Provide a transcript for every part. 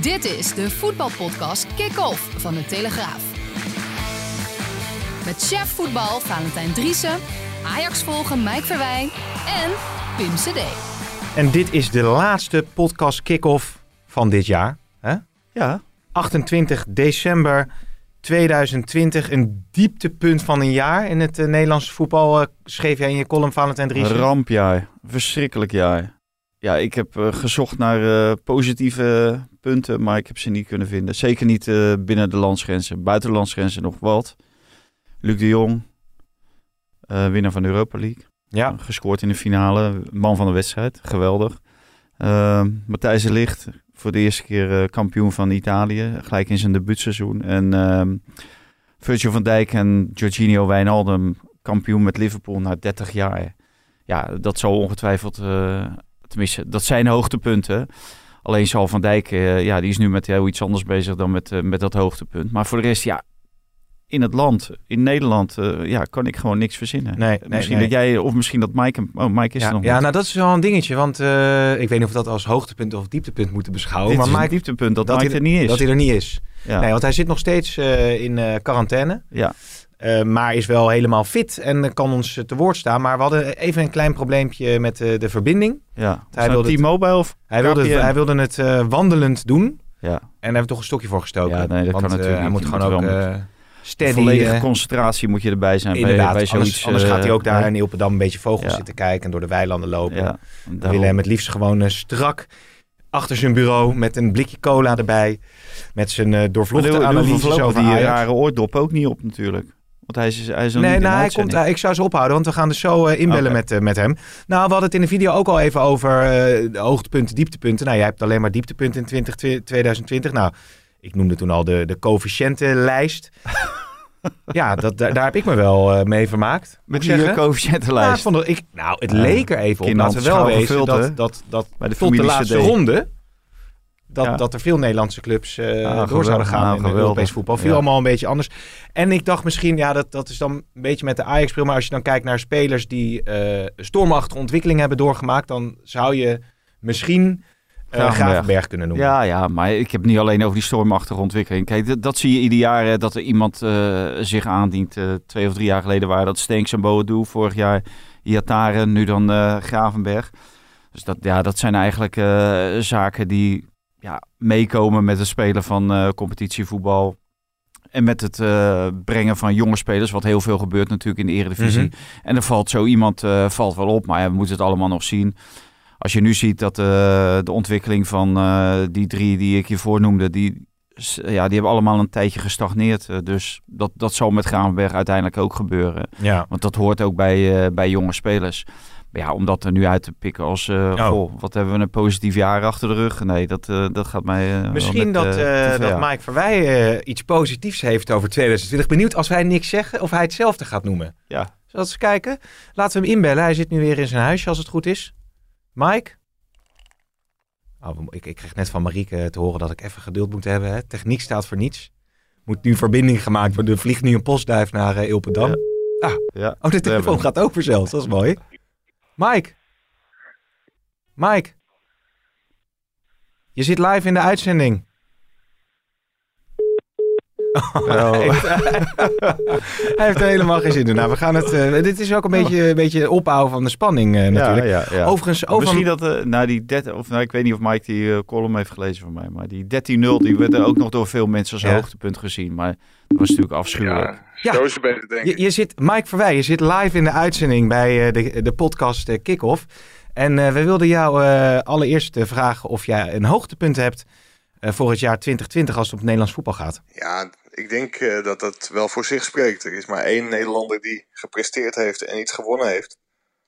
Dit is de voetbalpodcast Kick-Off van de Telegraaf. Met chef voetbal Valentijn Driessen, Ajax volgen Mike Verwijn en Pim CD. En dit is de laatste podcast kick-off van dit jaar. Hè? Ja, 28 december 2020. Een dieptepunt van een jaar in het uh, Nederlandse voetbal. Uh, schreef jij in je column Valentijn een Dries. rampjaar. Verschrikkelijk jaar. Ja, ik heb uh, gezocht naar positieve punten, maar ik heb ze niet kunnen vinden. Zeker niet binnen de landsgrenzen. Buiten de landsgrenzen nog wat. Luc de Jong, winnaar van de Europa League. Ja. Gescoord in de finale. Man van de wedstrijd. Geweldig. Matthijs de Ligt, voor de eerste keer uh, kampioen van Italië, gelijk in zijn debuutseizoen. En uh, Virgil van Dijk en Jorginho Wijnaldum, kampioen met Liverpool na 30 jaar. Ja, dat zal ongetwijfeld, tenminste, dat zijn hoogtepunten. Alleen zal Van Dijk, uh, ja, die is nu met heel iets anders bezig dan met, met dat hoogtepunt. Maar voor de rest, ja, in het land, in Nederland, uh, ja, kan ik gewoon niks verzinnen. Nee, misschien nee. dat jij, of misschien dat Mike, oh, Mike is ja, er nog Ja, niet. nou dat is wel een dingetje, want ik weet niet of we dat als hoogtepunt of dieptepunt moeten beschouwen. Dit maar Mike, dieptepunt dat, dat Mike hij, er niet is. Dat hij er niet is. ja. Nee, want hij zit nog steeds in quarantaine. ja. Maar is wel helemaal fit en kan ons te woord staan. Maar we hadden even een klein probleempje met de verbinding. Ja. Hij wilde T-Mobile of Hij wilde, KPN? hij wilde het wandelend doen. Ja. En daar hebben we toch een stokje voor gestoken. Ja, nee, dat Want, kan natuurlijk Hij moet Je gewoon moet ook steady... volledige concentratie moet je erbij zijn inderdaad, bij, bij anders, zoiets. anders gaat hij ook daar in Ilpendam een beetje vogels ja. zitten kijken... en door de weilanden lopen. Ja, We willen hem het liefst gewoon strak achter zijn bureau... met een blikje cola erbij. Met zijn uh, doorvlochte analyses over die rare oordop ook niet op natuurlijk. Want hij is, hij is nog Nee, nou, hij komt, ik zou ze ophouden, want we gaan dus zo uh, inbellen met, uh, met hem. Nou, we hadden het in de video ook al even over uh, de hoogtepunten, dieptepunten. Nou, jij hebt alleen maar dieptepunten in 20, 2020. Nou, ik noemde toen al de, de coëfficiëntenlijst. ja, dat, daar, daar heb ik me wel mee vermaakt. Met die coëfficiëntenlijst. Ja, ik nou, het leek er even op. Laten we wel hè? dat, dat, dat bij de tot de laatste ronde... Dat, Ja. dat er veel Nederlandse clubs uh, Ah, door geweldig. zouden gaan Nou, in geweldig. Europees voetbal. Viel Ja. allemaal een beetje anders. En ik dacht misschien, ja, dat, dat is dan een beetje met de Ajax-bril. Maar als je dan kijkt naar spelers die uh, stormachtige ontwikkeling hebben doorgemaakt, dan zou je misschien uh, Gravenberg. Kunnen noemen. Ja, ja, maar ik heb niet alleen over die stormachtige ontwikkeling. Kijk, dat, dat zie je ieder jaar hè, dat er iemand uh, zich aandient. Uh, twee of drie jaar geleden waren dat Stenks en Boadu. Vorig jaar Iataren, nu dan Gravenberg. Dus dat, ja, dat zijn eigenlijk zaken die ja, meekomen met het spelen van uh, competitievoetbal. En met het uh, brengen van jonge spelers, wat heel veel gebeurt natuurlijk in de eredivisie. Mhm. En er valt zo iemand uh, valt wel op, maar ja, we moeten het allemaal nog zien. Als je nu ziet dat de ontwikkeling van die drie die ik hiervoor noemde, die, ja, die hebben allemaal een tijdje gestagneerd. Dus dat, dat zal met Gravenberg uiteindelijk ook gebeuren. Ja. Want dat hoort ook bij, bij jonge spelers. Ja, om dat er nu uit te pikken als, uh, Oh. goh, wat hebben we een positief jaar achter de rug? Nee, dat, uh, dat gaat mij uh, Misschien dat, dat Mike Verwij uh, iets positiefs heeft over 2020. Benieuwd als wij niks zeggen of hij hetzelfde gaat noemen. Ja. Zullen we eens kijken? Laten we hem inbellen. Hij zit nu weer in zijn huisje als het goed is. Mike? Oh, ik, ik kreeg net van Marieke te horen dat ik even geduld moet hebben. Hè? Techniek staat voor niets. Moet nu verbinding gemaakt worden. Er vliegt nu een postduif naar Ilpendam. Ah, Ja. oh, de telefoon gaat over zelfs. Dat is mooi. Mike? Mike? Je zit live in de uitzending. Oh. Hij, heeft, hij heeft er helemaal geen zin in. Nou, we gaan het. eh, dit is ook een beetje, een beetje opbouwen van de spanning eh, natuurlijk. Ja, ja, ja. Overigens, over Misschien dat, eh nou die 13, of nou, ik weet niet of Mike die column heeft gelezen van mij, maar die 13-0 die werd er ook nog door veel mensen als Ja. hoogtepunt gezien. Maar dat was natuurlijk afschuwelijk. Ja. Zo is het beter, denk ik. je, je zit, Mike Verwij, je zit live in de uitzending bij eh, de, de podcast eh, Kick-Off. En eh, we wilden jou allereerst vragen of jij een hoogtepunt hebt voor het jaar 2020 als het op Nederlands voetbal gaat. Ja, ik denk dat dat wel voor zich spreekt. Er is maar één Nederlander die gepresteerd heeft en iets gewonnen heeft.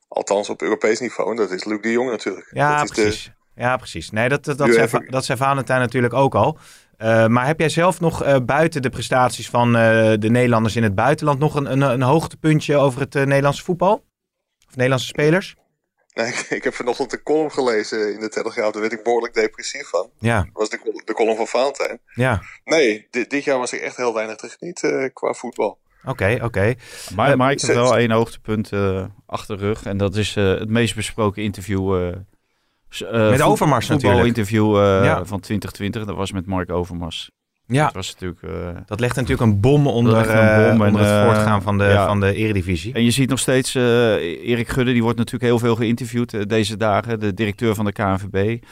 Althans op Europees niveau. En dat is Luc de Jong natuurlijk. Ja, dat is precies. de Ja, precies. Nee, dat, dat, dat, zei, dat zei Valentijn natuurlijk ook al. Eh, maar heb jij zelf nog eh, buiten de prestaties van eh, de Nederlanders in het buitenland nog een, een, een hoogtepuntje over het eh, Nederlandse voetbal? Of Nederlandse spelers? Nee, ik, ik heb vanochtend een column gelezen in de Telegraaf. Daar werd ik behoorlijk depressief van. Ja, Dat was de, de column van Valentijn. ja. Nee, dit, dit jaar was er echt heel weinig te genieten eh, qua voetbal. Oké, oké. Maar, maar ik heb wel één hoogtepunt eh, achter de rug. En dat is eh, het meest besproken interview. Eh, eh, Met Overmars natuurlijk. voetbalinterview eh, Ja. van 2020. Dat was met Mark Overmars. Ja, Dat was natuurlijk... eh, dat legt natuurlijk een bom onder, een eh, en, het eh, voortgaan van de, ja. van de eredivisie. En je ziet nog steeds, eh, Erik Gudde, die wordt natuurlijk heel veel geïnterviewd eh, deze dagen. De directeur van de KNVB.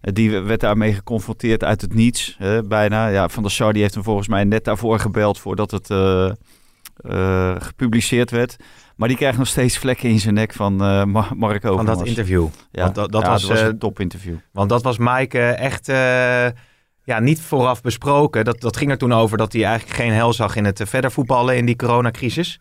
Eh, die werd daarmee geconfronteerd uit het niets, bijna. Ja, van der Sar die heeft hem volgens mij net daarvoor gebeld voordat het eh, eh, gepubliceerd werd. Maar die krijgt nog steeds vlekken in zijn nek van eh, Ma- Mark Van Overmars. dat interview. Ja, Want dat, dat ja, was, eh, een topinterview. Want dat was Mike echt eh, ja, niet vooraf besproken. Dat, dat ging er toen over dat hij eigenlijk geen hel zag in het verder voetballen in die coronacrisis.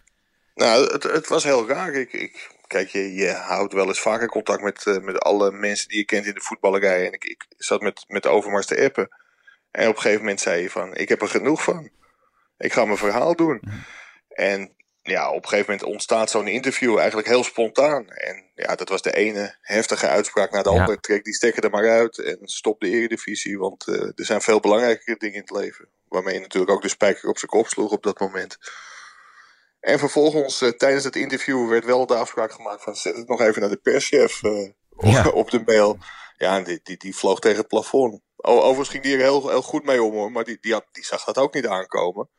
Nou, het, het was heel raar. Ik, ik, kijk, je, je houdt wel eens vaker contact met, eh, met alle mensen die je kent in de voetballerij. En ik, ik zat met, met Overmars te appen. En op een gegeven moment zei je van, ik heb er genoeg van. Ik ga mijn verhaal doen. En ja, op een gegeven moment ontstaat zo'n interview eigenlijk heel spontaan. En ja, dat was de ene heftige uitspraak naar de Ja. andere. Trek die stekker er maar uit en stop de eredivisie. Want eh, er zijn veel belangrijkere dingen in het leven. Waarmee je natuurlijk ook de spijker op zijn kop sloeg op dat moment. En vervolgens, eh, tijdens het interview, werd wel de afspraak gemaakt van zet het nog even naar de perschef eh, Ja. op de mail. Ja, en die, die, die vloog tegen het plafond. Overigens ging die er heel, heel goed mee om hoor, maar die, die, had, die zag dat ook niet aankomen.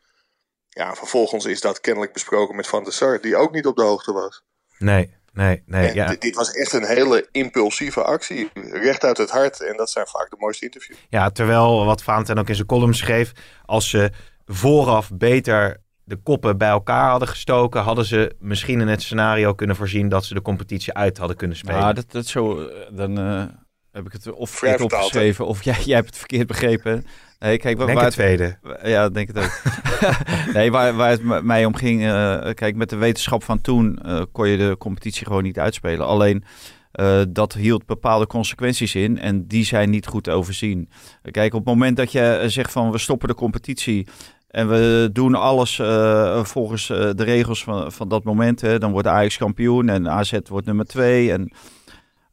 Ja, vervolgens is dat kennelijk besproken met Van der Sar, die ook niet op de hoogte was. Nee, nee, nee. en Ja. dit, dit was echt een hele impulsieve actie, recht uit het hart. En dat zijn vaak de mooiste interviews. ja, terwijl wat Valentijn ook in zijn column schreef, als ze vooraf beter de koppen bij elkaar hadden gestoken, hadden ze misschien in het scenario kunnen voorzien dat ze de competitie uit hadden kunnen spelen. Ja, dat, dat zo, eh, dan eh, heb ik het of verkeerd opgeschreven of jij, jij hebt het verkeerd begrepen. Nee, kijk, waar, Denk waar het tweede. Ja, ik denk het ook. nee, waar, waar het mij om ging, eh, kijk, met de wetenschap van toen eh, kon je de competitie gewoon niet uitspelen. Alleen eh, dat hield bepaalde consequenties in en die zijn niet goed te overzien. Kijk, op het moment dat je zegt van we stoppen de competitie en we doen alles volgens de regels van, van dat moment, hè, dan wordt Ajax kampioen en AZ wordt nummer twee en...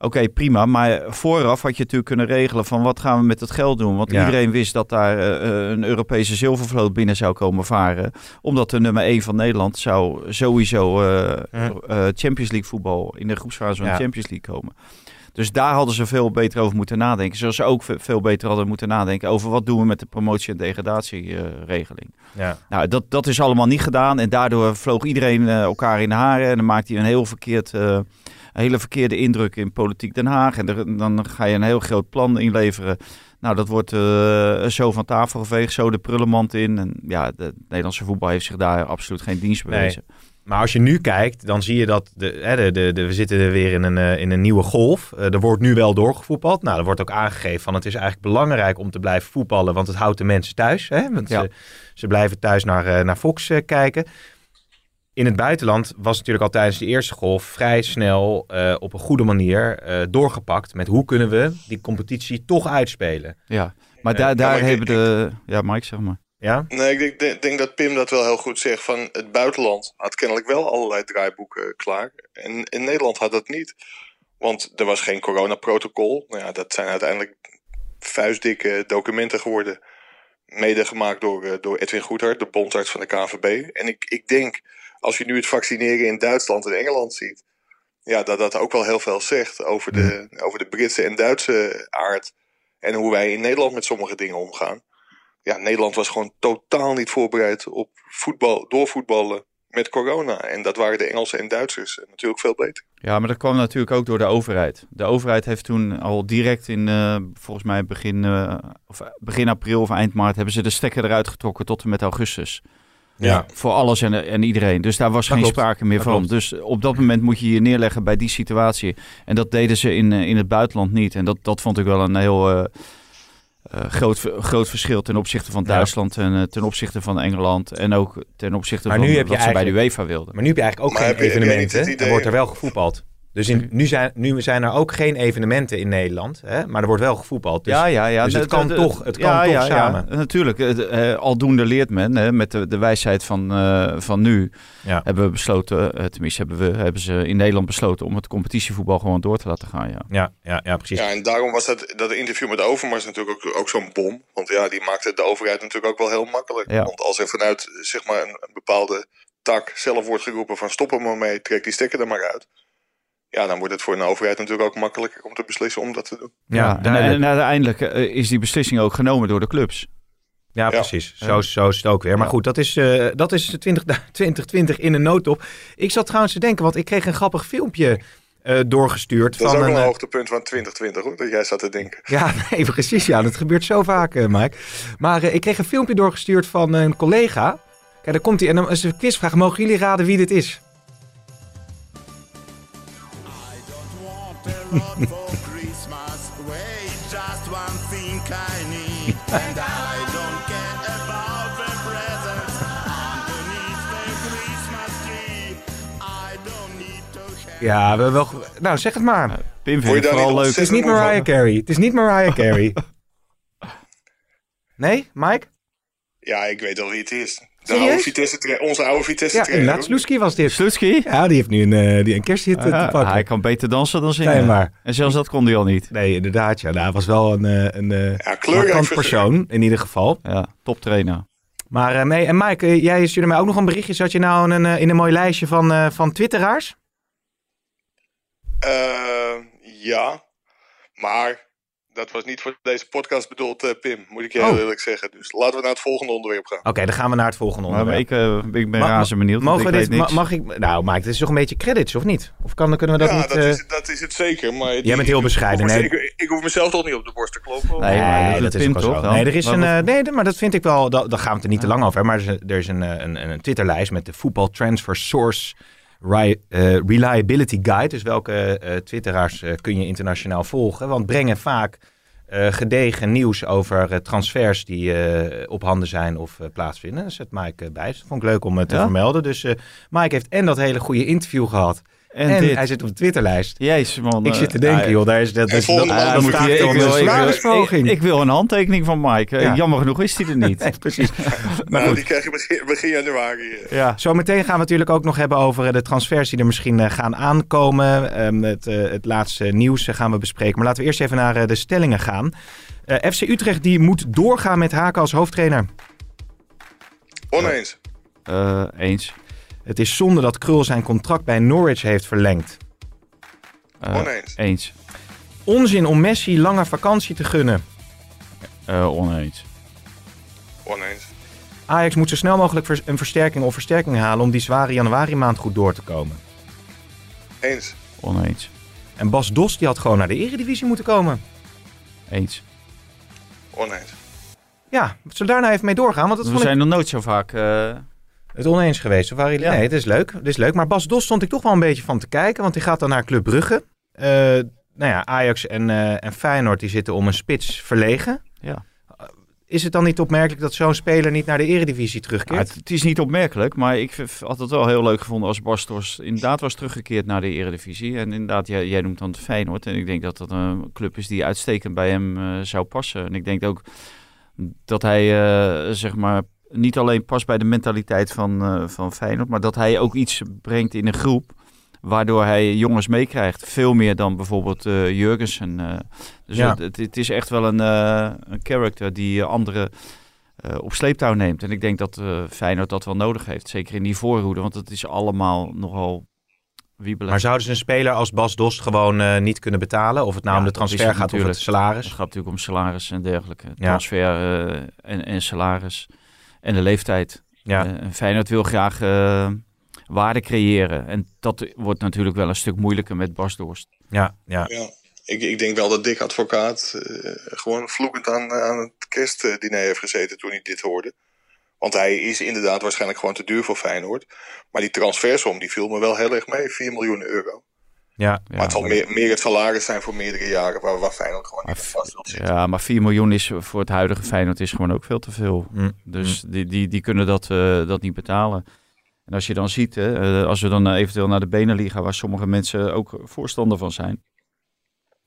Oké, prima. Maar vooraf had je natuurlijk kunnen regelen van wat gaan we met het geld doen. Want Ja. iedereen wist dat daar eh, een Europese zilvervloot binnen zou komen varen. Omdat de nummer 1 van Nederland zou sowieso eh, eh, Champions League voetbal in de groepsfase van Ja. de Champions League komen. Dus daar hadden ze veel beter over moeten nadenken. Zoals ze ook ve- veel beter hadden moeten nadenken over wat doen we met de promotie- en degradatieregeling. Ja. Nou, dat, dat is allemaal niet gedaan. En daardoor vloog iedereen eh, elkaar in de haren. En dan maakte hij een heel verkeerd, eh, een hele verkeerde indruk in politiek Den Haag. En er- dan ga je een heel groot plan inleveren. Nou, dat wordt eh, zo van tafel geveegd, zo de prullenmand in. En ja, de Nederlandse voetbal heeft zich daar absoluut geen dienst Nee. bewezen. Maar als je nu kijkt, dan zie je dat de, hè, de, de, de- we zitten er weer in een, eh, in een nieuwe golf. Eh, er wordt nu wel doorgevoetbald. Nou, er wordt ook aangegeven van het is eigenlijk belangrijk om te blijven voetballen, want het houdt de mensen thuis. Hè? Want Ja. ze, ze blijven thuis naar, eh, naar Fox eh, kijken. In het buitenland was natuurlijk al tijdens de eerste golf vrij snel eh, op een goede manier eh, doorgepakt met hoe kunnen we die competitie toch uitspelen. Ja, maar Eh, daar, ja, daar ik- hebben de... Ja, Mike, zeg maar. Ja? Nee, ik denk, denk, dat Pim dat wel heel goed zegt. Van het buitenland had kennelijk wel allerlei draaiboeken klaar. En in Nederland had dat niet. Want er was geen coronaprotocol. Nou ja, dat zijn uiteindelijk vuistdikke documenten geworden. Mede gemaakt door, eh, door Edwin Goedhart, de bondsarts van de KNVB. En ik, ik denk, als je nu het vaccineren in Duitsland en Engeland ziet... Ja, dat dat ook wel heel veel zegt over de, over de Britse en Duitse aard. En hoe wij in Nederland met sommige dingen omgaan ja, Nederland was gewoon totaal niet voorbereid op voetbal, doorvoetballen met corona. En dat waren de Engelsen en Duitsers eh, natuurlijk veel beter. Ja, maar dat kwam natuurlijk ook door de overheid. De overheid heeft toen al direct in, eh, volgens mij begin, eh, of begin april of eind maart, hebben ze de stekker eruit getrokken tot en met augustus. Ja. Voor alles en, en iedereen. Dus daar was Dat geen klopt. sprake meer Dat van. klopt. Dus op dat moment moet je je neerleggen bij die situatie. En dat deden ze in, eh, in het buitenland niet. En dat, dat vond ik wel een heel eh, eh, groot, groot verschil ten opzichte van Ja. Duitsland en ten opzichte van Engeland. En ook ten opzichte Maar van nu heb je wat ze bij de UEFA wilden. Maar nu heb je eigenlijk ook Maar geen evenementen. Er wordt er wel gevoetbald. Dus in, nu, zijn, nu zijn er ook geen evenementen in Nederland, hè? maar er wordt wel gevoetbald. Dus, ja, ja, ja. dus het kan de- toch, het kan ja, toch ja, samen. Ja, natuurlijk. Eh, eh, aldoende leert men. Hè, met de, de wijsheid van, eh, van nu Ja. hebben we besloten, eh, tenminste hebben, we, hebben ze in Nederland besloten om het competitievoetbal gewoon door te laten gaan. Ja. Ja, ja, ja, precies. Ja, en daarom was dat, dat interview met Overmars natuurlijk ook, ook zo'n bom. Want ja, die maakte de overheid natuurlijk ook wel heel makkelijk. Ja. Want als er vanuit zeg maar, een, een bepaalde tak zelf wordt geroepen van stop er maar mee, trek die stekker er maar uit. Ja, dan wordt het voor een overheid natuurlijk ook makkelijker om te beslissen om dat te doen. Ja, en, uiteindelijk eh, is die beslissing ook genomen door de clubs. Ja, precies. Zo, zo is het ook weer. Maar goed, dat is, eh, dat is 20, 2020 in een notendop. Ik zat trouwens te denken, want ik kreeg een grappig filmpje eh, doorgestuurd. Dat is ook een, een hoogtepunt van 2020 hoor, dat jij zat te denken. Ja, nee, precies. Ja, dat gebeurt zo vaak, eh, Mike. Maar eh, ik kreeg een filmpje doorgestuurd van een collega. Kijk, daar komt hij. En dan is een quizvraag. Mogen jullie raden wie dit is? Ja, we wel... Nou, zeg het maar. Pim vindt het vooral leuk. Het is niet? Mariah Carey. Het is niet Mariah Carey. Nee, Mike? Ja, ik weet al wie het is. De oude Vitesse onze oude Vitesse Ja, trainer. Sloeski was dit. Slutski? Ja, die heeft nu een, eh, die een kersthit Ja, te pakken. hij kan beter dansen dan zingen. Nee, maar. En zelfs dat kon hij al niet. Nee, inderdaad. Ja, nou, hij was wel een, eh, een eh Ja, kleurrijk persoon, in ieder geval. Ja, toptrainer. Maar eh, nee, en Mike, jij stuurde mij ook nog een berichtje. Zat je nou in een, in een mooi lijstje van, eh, van twitteraars? Eh, ja, maar dat was niet voor deze podcast bedoeld, eh, Pim, moet ik je Oh. heel eerlijk zeggen. Dus laten we naar het volgende onderwerp gaan. Oké, dan gaan we naar het volgende Maar onderwerp. ik, eh, ik ben razend benieuwd. Mogen we ik dit, weet niks. ma- mag ik, nou Mike, dit is toch een beetje credits, of niet? Of kan, kunnen we dat ja, niet... dat, eh, is, dat is het zeker. Maar Jij bent heel bescheiden, Ik, hoef nee. me- ik, ik hoef mezelf toch niet op de borst te kloppen. Nee, maar dat doet Pim ook zo. Nee, er is Maar een, nee, maar dat vind ik wel, da- daar gaan we het er niet te lang over hebben. Maar er is een, er is een, een, een Twitterlijst met de Football Transfer Source Reliability Guide. Dus welke eh, twitteraars eh, kun je internationaal volgen? Want brengen vaak eh, gedegen nieuws over eh, transfers die eh, op handen zijn of eh, plaatsvinden. Daar zet Mike eh, bij. Dus dat vond ik leuk om eh, te Ja? vermelden. Dus eh, Mike heeft en dat hele goede interview gehad. En, En, dit. hij zit op de Twitterlijst. Jezus man. Ik eh, zit te denken, ja, joh, daar is dat. Dat- volgende dat- dat moet ik een wil- ik wil- salarisverhoging. Ik, ik wil een handtekening van Mike. Eh, Ja. Jammer genoeg is hij er niet. Nee, precies. Maar nou, goed. die krijg je begin, begin januari. eh. Ja. Zometeen gaan we natuurlijk ook nog hebben over eh, de transfers die er misschien eh, gaan aankomen. Ehm, het, eh, het laatste nieuws eh, gaan we bespreken. Maar laten we eerst even naar eh, de stellingen gaan. Eh, FC Utrecht die moet doorgaan met Haken als hoofdtrainer. Oneens. Eh, eens. Het is zonde dat Krul zijn contract bij Norwich heeft verlengd. Eh, Oneens. eens. Onzin om Messi langer vakantie te gunnen. Eh, oneens. Oneens. Ajax moet zo snel mogelijk een versterking of versterking halen om die zware januari maand goed door te komen. Eens. Oneens. En Bas Dos die had gewoon naar de eredivisie moeten komen. Eens. Oneens. Ja, zullen we daar nou even mee doorgaan? Want dat We vond ik zijn nog nooit zo vaak... eh, het oneens geweest. Of waren jullie? Ja. Nee, het is leuk. Het is leuk. Maar Bas Dos stond ik toch wel een beetje van te kijken. Want die gaat dan naar Club Brugge. Eh, nou ja, Ajax en, eh, en Feyenoord die zitten om een spits verlegen. Ja. Is het dan niet opmerkelijk dat zo'n speler niet naar de eredivisie Ja, terugkeert? het, het is niet opmerkelijk, maar ik had het wel heel leuk gevonden als Bastos inderdaad was teruggekeerd naar de Eredivisie. En inderdaad, jij, jij noemt dan Feyenoord. En ik denk dat dat een club is die uitstekend bij hem eh, zou passen. En ik denk ook dat hij, eh, zeg maar, niet alleen past bij de mentaliteit van, eh, van Feyenoord, maar dat hij ook iets brengt in een groep. Waardoor hij jongens meekrijgt. Veel meer dan bijvoorbeeld eh Jurgensen. eh. dus Ja. het, het, is echt wel een, een character die anderen op sleeptouw neemt. En ik denk dat Feyenoord dat wel nodig heeft. Zeker in die voorhoede, want het is allemaal nogal wiebelig. Maar zouden ze een speler als Bas Dost gewoon niet kunnen betalen? Of het nou Ja, om de transfer gaat of het salaris? Het gaat natuurlijk om salaris en dergelijke. Ja. Transfer en, en salaris. En de leeftijd. Ja. Eh, en Feyenoord wil graag eh, waarde creëren. En dat wordt natuurlijk wel een stuk moeilijker met Bas Dorst. ja, ja. Ja. Ik, ik denk wel dat Dick Advocaat eh, gewoon vloekend aan, aan het kerstdiner heeft gezeten toen hij dit hoorde. Want hij is inderdaad waarschijnlijk gewoon te duur voor Feyenoord. Maar die transfersom die viel me wel heel erg mee. 4 miljoen euro. Ja. Ja, maar het zal meer, meer het salaris zijn voor meerdere jaren. Waar, waar Feyenoord gewoon niet vast wil zitten. Ja, maar 4 miljoen is voor het huidige Feyenoord is gewoon ook veel te veel. Hm. Dus die, die, die kunnen dat, eh, dat niet betalen. En als je dan ziet, hè, eh, als we dan eh, eventueel naar de Beneliga, waar sommige mensen ook voorstander van zijn.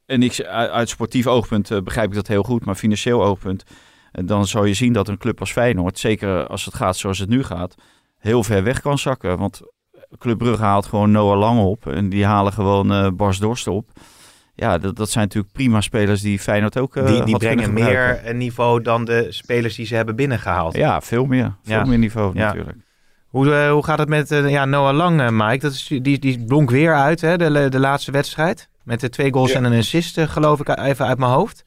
En ik, uit sportief oogpunt begrijp ik dat heel goed, maar financieel oogpunt, dan zou je zien dat een club als Feyenoord, zeker als het gaat zoals het nu gaat, heel ver weg kan zakken. Want Club Brugge haalt gewoon Noah Lang op en die halen gewoon eh Bas Dorst op. Ja, dat, dat zijn natuurlijk prima spelers die Feyenoord ook eh, die die brengen meer een niveau dan de spelers die ze hebben binnengehaald. Ja, veel meer. Veel Ja. meer niveau Ja. natuurlijk. Hoe, eh, hoe gaat het met ja, Noah Lang, Mike? Dat is, die, die blonk weer uit, hè, de, de laatste wedstrijd. Met de twee goals Ja. en een assist, geloof ik, even uit mijn hoofd.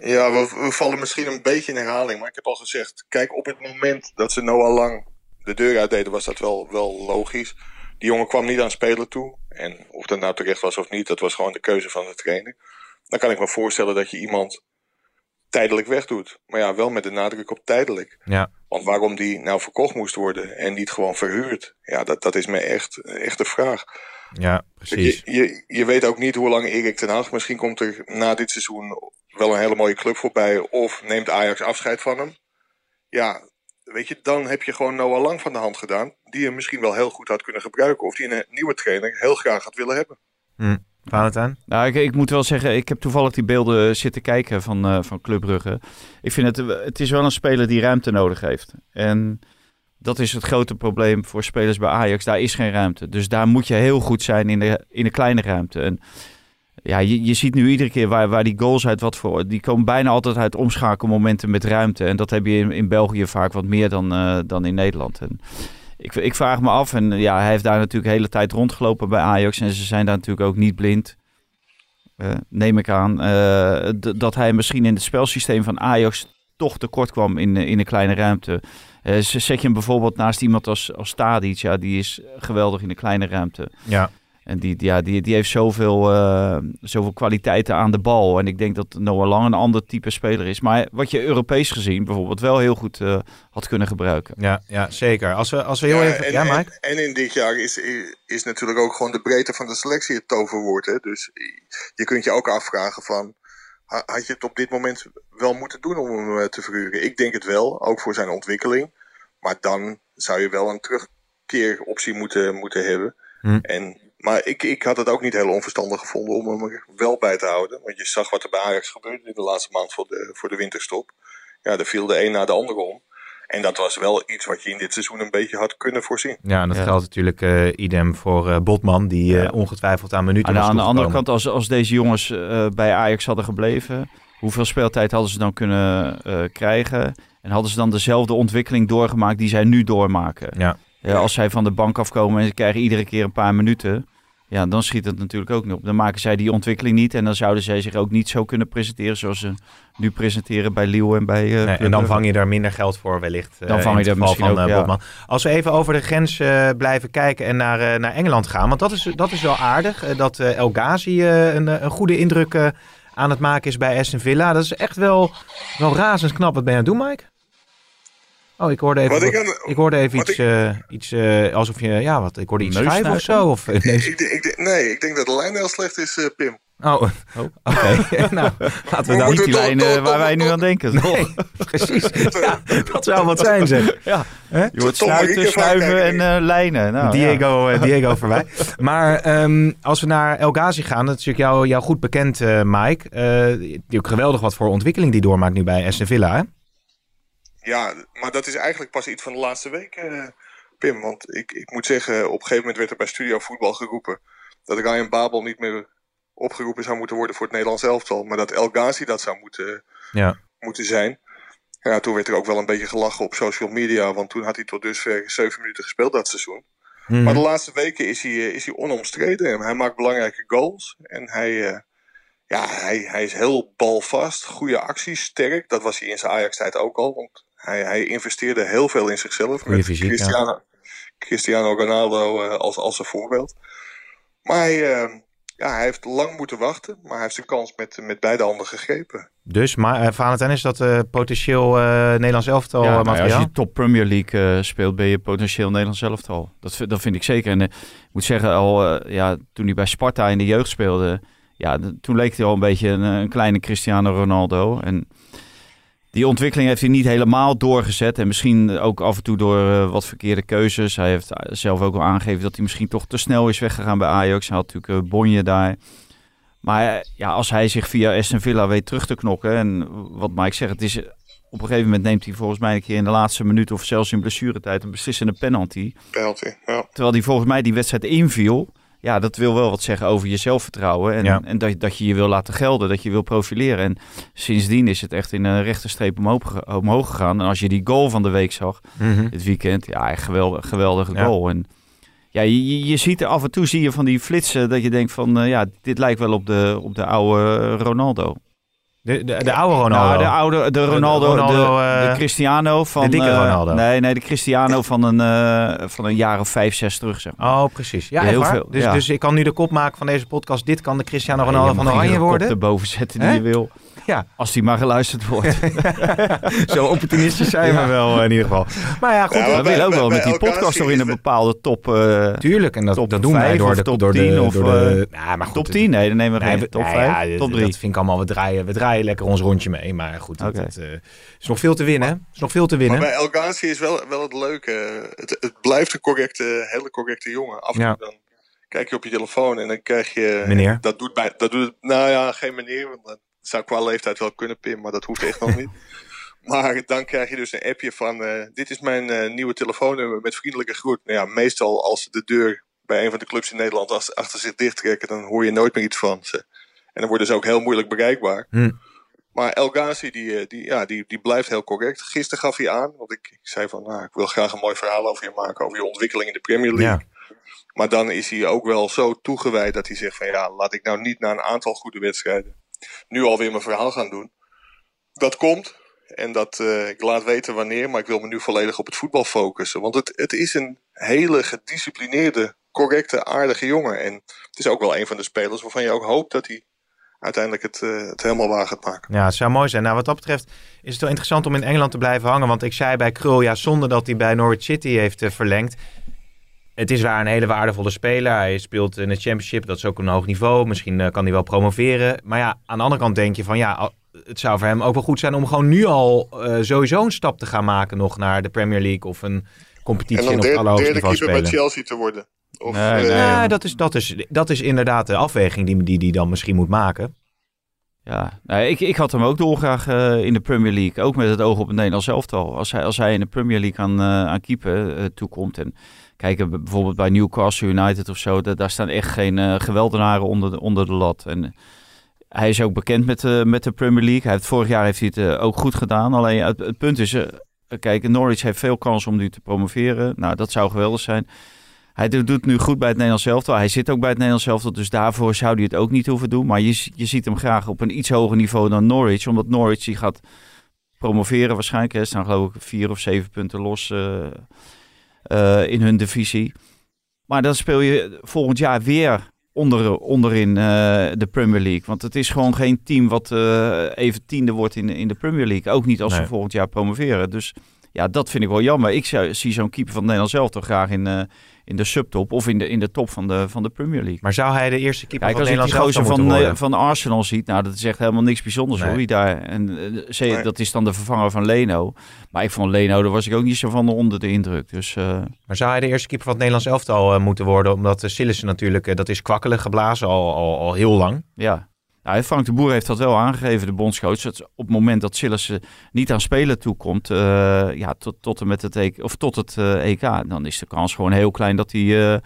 Ja, we, we vallen misschien een beetje in herhaling. Maar ik heb al gezegd, kijk, op het moment dat ze Noah Lang de deur uitdeden, was dat wel, wel logisch. Die jongen kwam niet aan spelen toe. En of dat nou terecht was of niet, dat was gewoon de keuze van de trainer. Dan kan ik me voorstellen dat je iemand tijdelijk wegdoet. Maar ja, wel met de nadruk op tijdelijk. Ja. Want waarom die nou verkocht moest worden en niet gewoon verhuurd, ja, dat, dat is me echt, echt de vraag. Ja, precies. Je, je, je weet ook niet hoe lang Erik ten Hag, misschien komt er na dit seizoen wel een hele mooie club voorbij, of neemt Ajax afscheid van hem. Ja, weet je, dan heb je gewoon Noah Lang van de hand gedaan, die je misschien wel heel goed had kunnen gebruiken, of die een nieuwe trainer heel graag had willen hebben. Valentijn? Nou, ik, ik moet wel zeggen, ik heb toevallig die beelden zitten kijken van, eh van Club Brugge. Ik vind het, het is wel een speler die ruimte nodig heeft. En dat is het grote probleem voor spelers bij Ajax. Daar is geen ruimte. Dus daar moet je heel goed zijn in de, in de kleine ruimte. En ja, je, je ziet nu iedere keer waar, waar die goals uit wat voor... Die komen bijna altijd uit omschakelmomenten met ruimte. En dat heb je in, in België vaak wat meer dan, eh, dan in Nederland. Ik, ik vraag me af, en ja, hij heeft daar natuurlijk de hele tijd rondgelopen bij Ajax. En ze zijn daar natuurlijk ook niet blind. Eh, neem ik aan, eh, d- dat hij misschien in het spelsysteem van Ajax toch tekort kwam in, in een kleine ruimte. Eh, z- zet je hem bijvoorbeeld naast iemand als, als Tadic, ja, die is geweldig in een kleine ruimte. Ja. En die, ja, die, die heeft zoveel, eh, zoveel kwaliteiten aan de bal. En ik denk dat Noah Lang een ander type speler is. Maar wat je Europees gezien bijvoorbeeld wel heel goed eh, had kunnen gebruiken. Ja, ja, zeker. Als we, als we heel Ja, even... en, ja, en, Mike? en in dit jaar is, is natuurlijk ook gewoon de breedte van de selectie het toverwoord. Hè? Dus je kunt je ook afvragen van, ha- had je het op dit moment wel moeten doen om hem eh, te verhuren? Ik denk het wel, ook voor zijn ontwikkeling. Maar dan zou je wel een terugkeeroptie moeten, moeten hebben. Hm. En, maar ik, ik had het ook niet heel onverstandig gevonden om hem er wel bij te houden. Want je zag wat er bij Ajax gebeurde in de laatste maand voor de, voor de winterstop. Ja, er viel de een na de ander om. En dat was wel iets wat je in dit seizoen een beetje had kunnen voorzien. Ja, en dat Ja. geldt natuurlijk eh, idem voor eh, Botman, die eh, ongetwijfeld aan minuten Aan de, was aan de andere kant, als, als deze jongens eh, bij Ajax hadden gebleven, hoeveel speeltijd hadden ze dan kunnen eh, krijgen? En hadden ze dan dezelfde ontwikkeling doorgemaakt die zij nu doormaken? Ja. Ja, als zij van de bank afkomen en ze krijgen iedere keer een paar minuten, ja, dan schiet het natuurlijk ook niet op. Dan maken zij die ontwikkeling niet en dan zouden zij zich ook niet zo kunnen presenteren zoals ze nu presenteren bij Lille en bij eh Nee, en dan vang je daar minder geld voor wellicht. eh, Dan vang je daar misschien van ook, eh, ja. Als we even over de grens blijven kijken en naar, naar Engeland gaan. Want dat is, dat is wel aardig. dat El Ghazi een, een goede indruk aan het maken is bij Aston Villa. Dat is echt wel, wel razendsnap. Wat ben je aan het doen, Mike? Oh, ik hoorde even, Wat ik wat- aan- ik hoorde even wat iets, ik- eh, iets eh, alsof je, ja, wat, ik hoorde iets Neus schuiven of zo. Of, nee, Ik, denk- ik, nee, ik denk dat de lijn heel slecht is, eh, Pim. oh, oké. nou, laten we moet Niet we die lijnen waar wij nu aan denken. Nee, precies. Ja, dat zou wat zijn, zeg. Ja. Hè? Je wordt Rieke snuiven en eh, lijnen. Nou, ja. Diego, eh, Diego voorbij. Maar ehm, als we naar El Ghazi gaan, dat is natuurlijk jou, jou goed bekend, eh, Mike. Eh, die ook geweldig wat voor ontwikkeling die doormaakt nu bij Aston Villa. Hè? Ja, maar dat is eigenlijk pas iets van de laatste week, eh, Pim. Want ik, ik moet zeggen, op een gegeven moment werd er bij Studio Voetbal geroepen... dat Ryan Babel niet meer opgeroepen zou moeten worden voor het Nederlands elftal. Maar dat El Ghazi dat zou moeten, Ja. moeten zijn. Ja, toen werd er ook wel een beetje gelachen op social media. Want toen had hij tot dusver zeven minuten gespeeld dat seizoen. Mhm. Maar de laatste weken is hij, eh, is hij onomstreden. En hij maakt belangrijke goals. En hij, eh, ja, hij, hij is heel balvast. Goede acties, sterk. Dat was hij in zijn Ajax-tijd ook al. Want hij, hij investeerde heel veel in zichzelf. Goeie met fysiek, ja. Cristiano, Cristiano Ronaldo eh, als, als een voorbeeld. Maar hij, eh, ja, hij heeft lang moeten wachten. Maar hij heeft zijn kans met, met beide handen gegrepen. Dus, maar eh, Valentijn, is dat eh, potentieel eh, Nederlands elftal Ja, eh, nou ja, als je top Premier League eh, speelt, ben je potentieel Nederlands elftal. Dat, vind- dat vind ik zeker. En ik moet zeggen, al ja, toen hij bij Sparta in de jeugd speelde, ja, toen leek hij al een beetje een, een kleine Cristiano Ronaldo. En Die ontwikkeling heeft hij niet helemaal doorgezet. En misschien ook af en toe door eh, wat verkeerde keuzes. Hij heeft eh, zelf ook al aangegeven dat hij misschien toch te snel is weggegaan bij Ajax. Hij had natuurlijk uh, Bonje daar. Maar eh, ja, als hij zich via Aston Villa weet terug te knokken. En wat Mike zegt, het is, op een gegeven moment neemt hij volgens mij een keer in de laatste minuut... of zelfs in blessuretijd een beslissende penalty. Penalty, ja. Terwijl hij volgens mij die wedstrijd inviel. Ja, dat wil wel wat zeggen over je zelfvertrouwen. En, Ja. en dat, dat je je wil laten gelden, dat je wil profileren. En sindsdien is het echt in een rechte streep omhoog, omhoog gegaan. En als je die goal van de week zag, Mhm. dit weekend, ja, echt geweldig, geweldige Ja. goal. En ja, je, je- je ziet er af en toe zie je van die flitsen dat je denkt van, eh, ja, dit lijkt wel op de, op de oude Ronaldo. De, de, de oude Ronaldo. Nou, de oude, de Ronaldo, de, Ronaldo, de, eh, Cristiano van... de dikke eh, Ronaldo. nee, nee, de Cristiano van een, eh, van een jaar of vijf, zes terug, zeg maar. Oh, precies. Ja, Ja, heel waar? veel, Dus, ja. dus ik kan nu de kop maken van deze podcast. Dit kan de Cristiano Ja, Ronaldo je van Oranje iedere kop worden. erboven zetten die je wil. Ja. Als die maar geluisterd wordt. Zo opportunistisch zijn we wel in ieder geval. Maar ja, goed. Ja, we willen ook wel met die podcast toch in een bepaalde top, eh, Tuurlijk, en dat, Top dat doen wij door de top door de, 10 of, door de, ja, maar goed, top het- 10? Nee, dan nemen we Nee, geen we- top nee, 5, ja, top dat- 3. Dat vind ik allemaal, we draaien, we draaien lekker ons rondje mee. Maar goed, het, eh, is nog veel te winnen. is nog veel te winnen. Maar bij is wel, wel het leuke. Het, het blijft een correcte, hele correcte jongen. Af en toe dan kijk je op je telefoon en dan krijg je... Meneer. Dat doet, bij, dat doet het, nou ja, geen meneer. Want zou qua leeftijd wel kunnen, Pim. Maar dat hoeft echt nog niet. Maar dan krijg je dus een appje van... eh, dit is mijn eh, nieuwe telefoonnummer met vriendelijke groet. Nou ja, meestal als ze de deur bij een van de clubs in Nederland als, achter zich dichttrekken... dan hoor je nooit meer iets van ze. En dan worden ze ook heel moeilijk bereikbaar. Hm. Maar El Ghazi, die, eh, die, ja, die, die blijft heel correct. Gisteren gaf hij aan, want ik, ik zei van... Nou, ik wil graag een mooi verhaal over je maken... over je ontwikkeling in de Premier League. Ja. Maar dan is hij ook wel zo toegewijd dat hij zegt van ja, laat ik nou niet na een aantal goede wedstrijden nu alweer mijn verhaal gaan doen. Dat komt en dat eh, ik laat weten wanneer, maar ik wil me nu volledig op het voetbal focussen. Want het, het is een hele gedisciplineerde, correcte, aardige jongen. En het is ook wel een van de spelers waarvan je ook hoopt dat hij uiteindelijk het, eh, het helemaal waar gaat maken. Ja, het zou mooi zijn. Nou, wat dat betreft is het wel interessant om in Engeland te blijven hangen. Want ik zei bij Krul, ja, zonder dat hij bij Norwich City heeft eh, verlengd. Het is waar een hele waardevolle speler. Hij speelt in het championship, dat is ook een hoog niveau. Misschien eh, kan hij wel promoveren. Maar ja, aan de andere kant denk je van ja, het zou voor hem ook wel goed zijn om gewoon nu al eh, sowieso een stap te gaan maken nog naar de Premier League of een En competitie dan op het allerhoogste derde niveau keeper bij spelen. Chelsea te worden. Of, Nee, eh, nee. Dat is, dat, is, dat is inderdaad de afweging die hij die, die dan misschien moet maken. Ja, nee, ik, ik had hem ook dolgraag eh in de Premier League. Ook met het oog op het Nederlands elftal. Als hij, als hij in de Premier League aan, eh aan keeper eh, toekomt. En kijk, eh, bijvoorbeeld bij Newcastle United of zo. da- daar staan echt geen eh, geweldenaren onder de, onder de lat. En eh, hij is ook bekend met, de met de Premier League. Hij heeft, vorig jaar heeft hij het eh, ook goed gedaan. Alleen het, punt is... eh, kijk, Norwich heeft veel kans om nu te promoveren. Nou, dat zou geweldig zijn. Hij doet nu goed bij het Nederlands elftal. Hij zit ook bij het Nederlands elftal, dus daarvoor zou hij het ook niet hoeven doen. Maar je, je ziet hem graag op een iets hoger niveau dan Norwich. Omdat Norwich die gaat promoveren waarschijnlijk. Ze staan geloof ik vier of zeven punten los eh, eh, in hun divisie. Maar dan speel je volgend jaar weer onder, onderin eh, de Premier League. Want het is gewoon geen team wat eh, even tiende wordt in, in de Premier League. Ook niet als Nee. ze volgend jaar promoveren. Dus ja, dat vind ik wel jammer. Ik zou, zie zo'n keeper van het Nederlands elftal graag in, in de subtop of in de, in de top van de, van de Premier League. Maar zou hij de eerste keeper Kijk, van als ik Nederland die gozer van, van, eh, van Arsenal ziet, nou, dat is echt helemaal niks bijzonders Nee. hoor. Die daar, en eh, ze- Nee. dat is dan de vervanger van Leno. Maar ik vond Leno, daar was ik ook niet zo van onder de indruk. Dus eh, Maar zou hij de eerste keeper van het Nederlands elftal moeten worden? Omdat uh, Sillissen natuurlijk, dat is kwakkelig geblazen al, al, al heel lang. ja. Nou, Frank de Boer heeft dat wel aangegeven, de bondscoach. Dat op het moment dat Sillissen niet aan spelen toekomt, eh, ja, tot, tot, en met het EK, of tot het eh, EK, dan is de kans gewoon heel klein dat hij eh,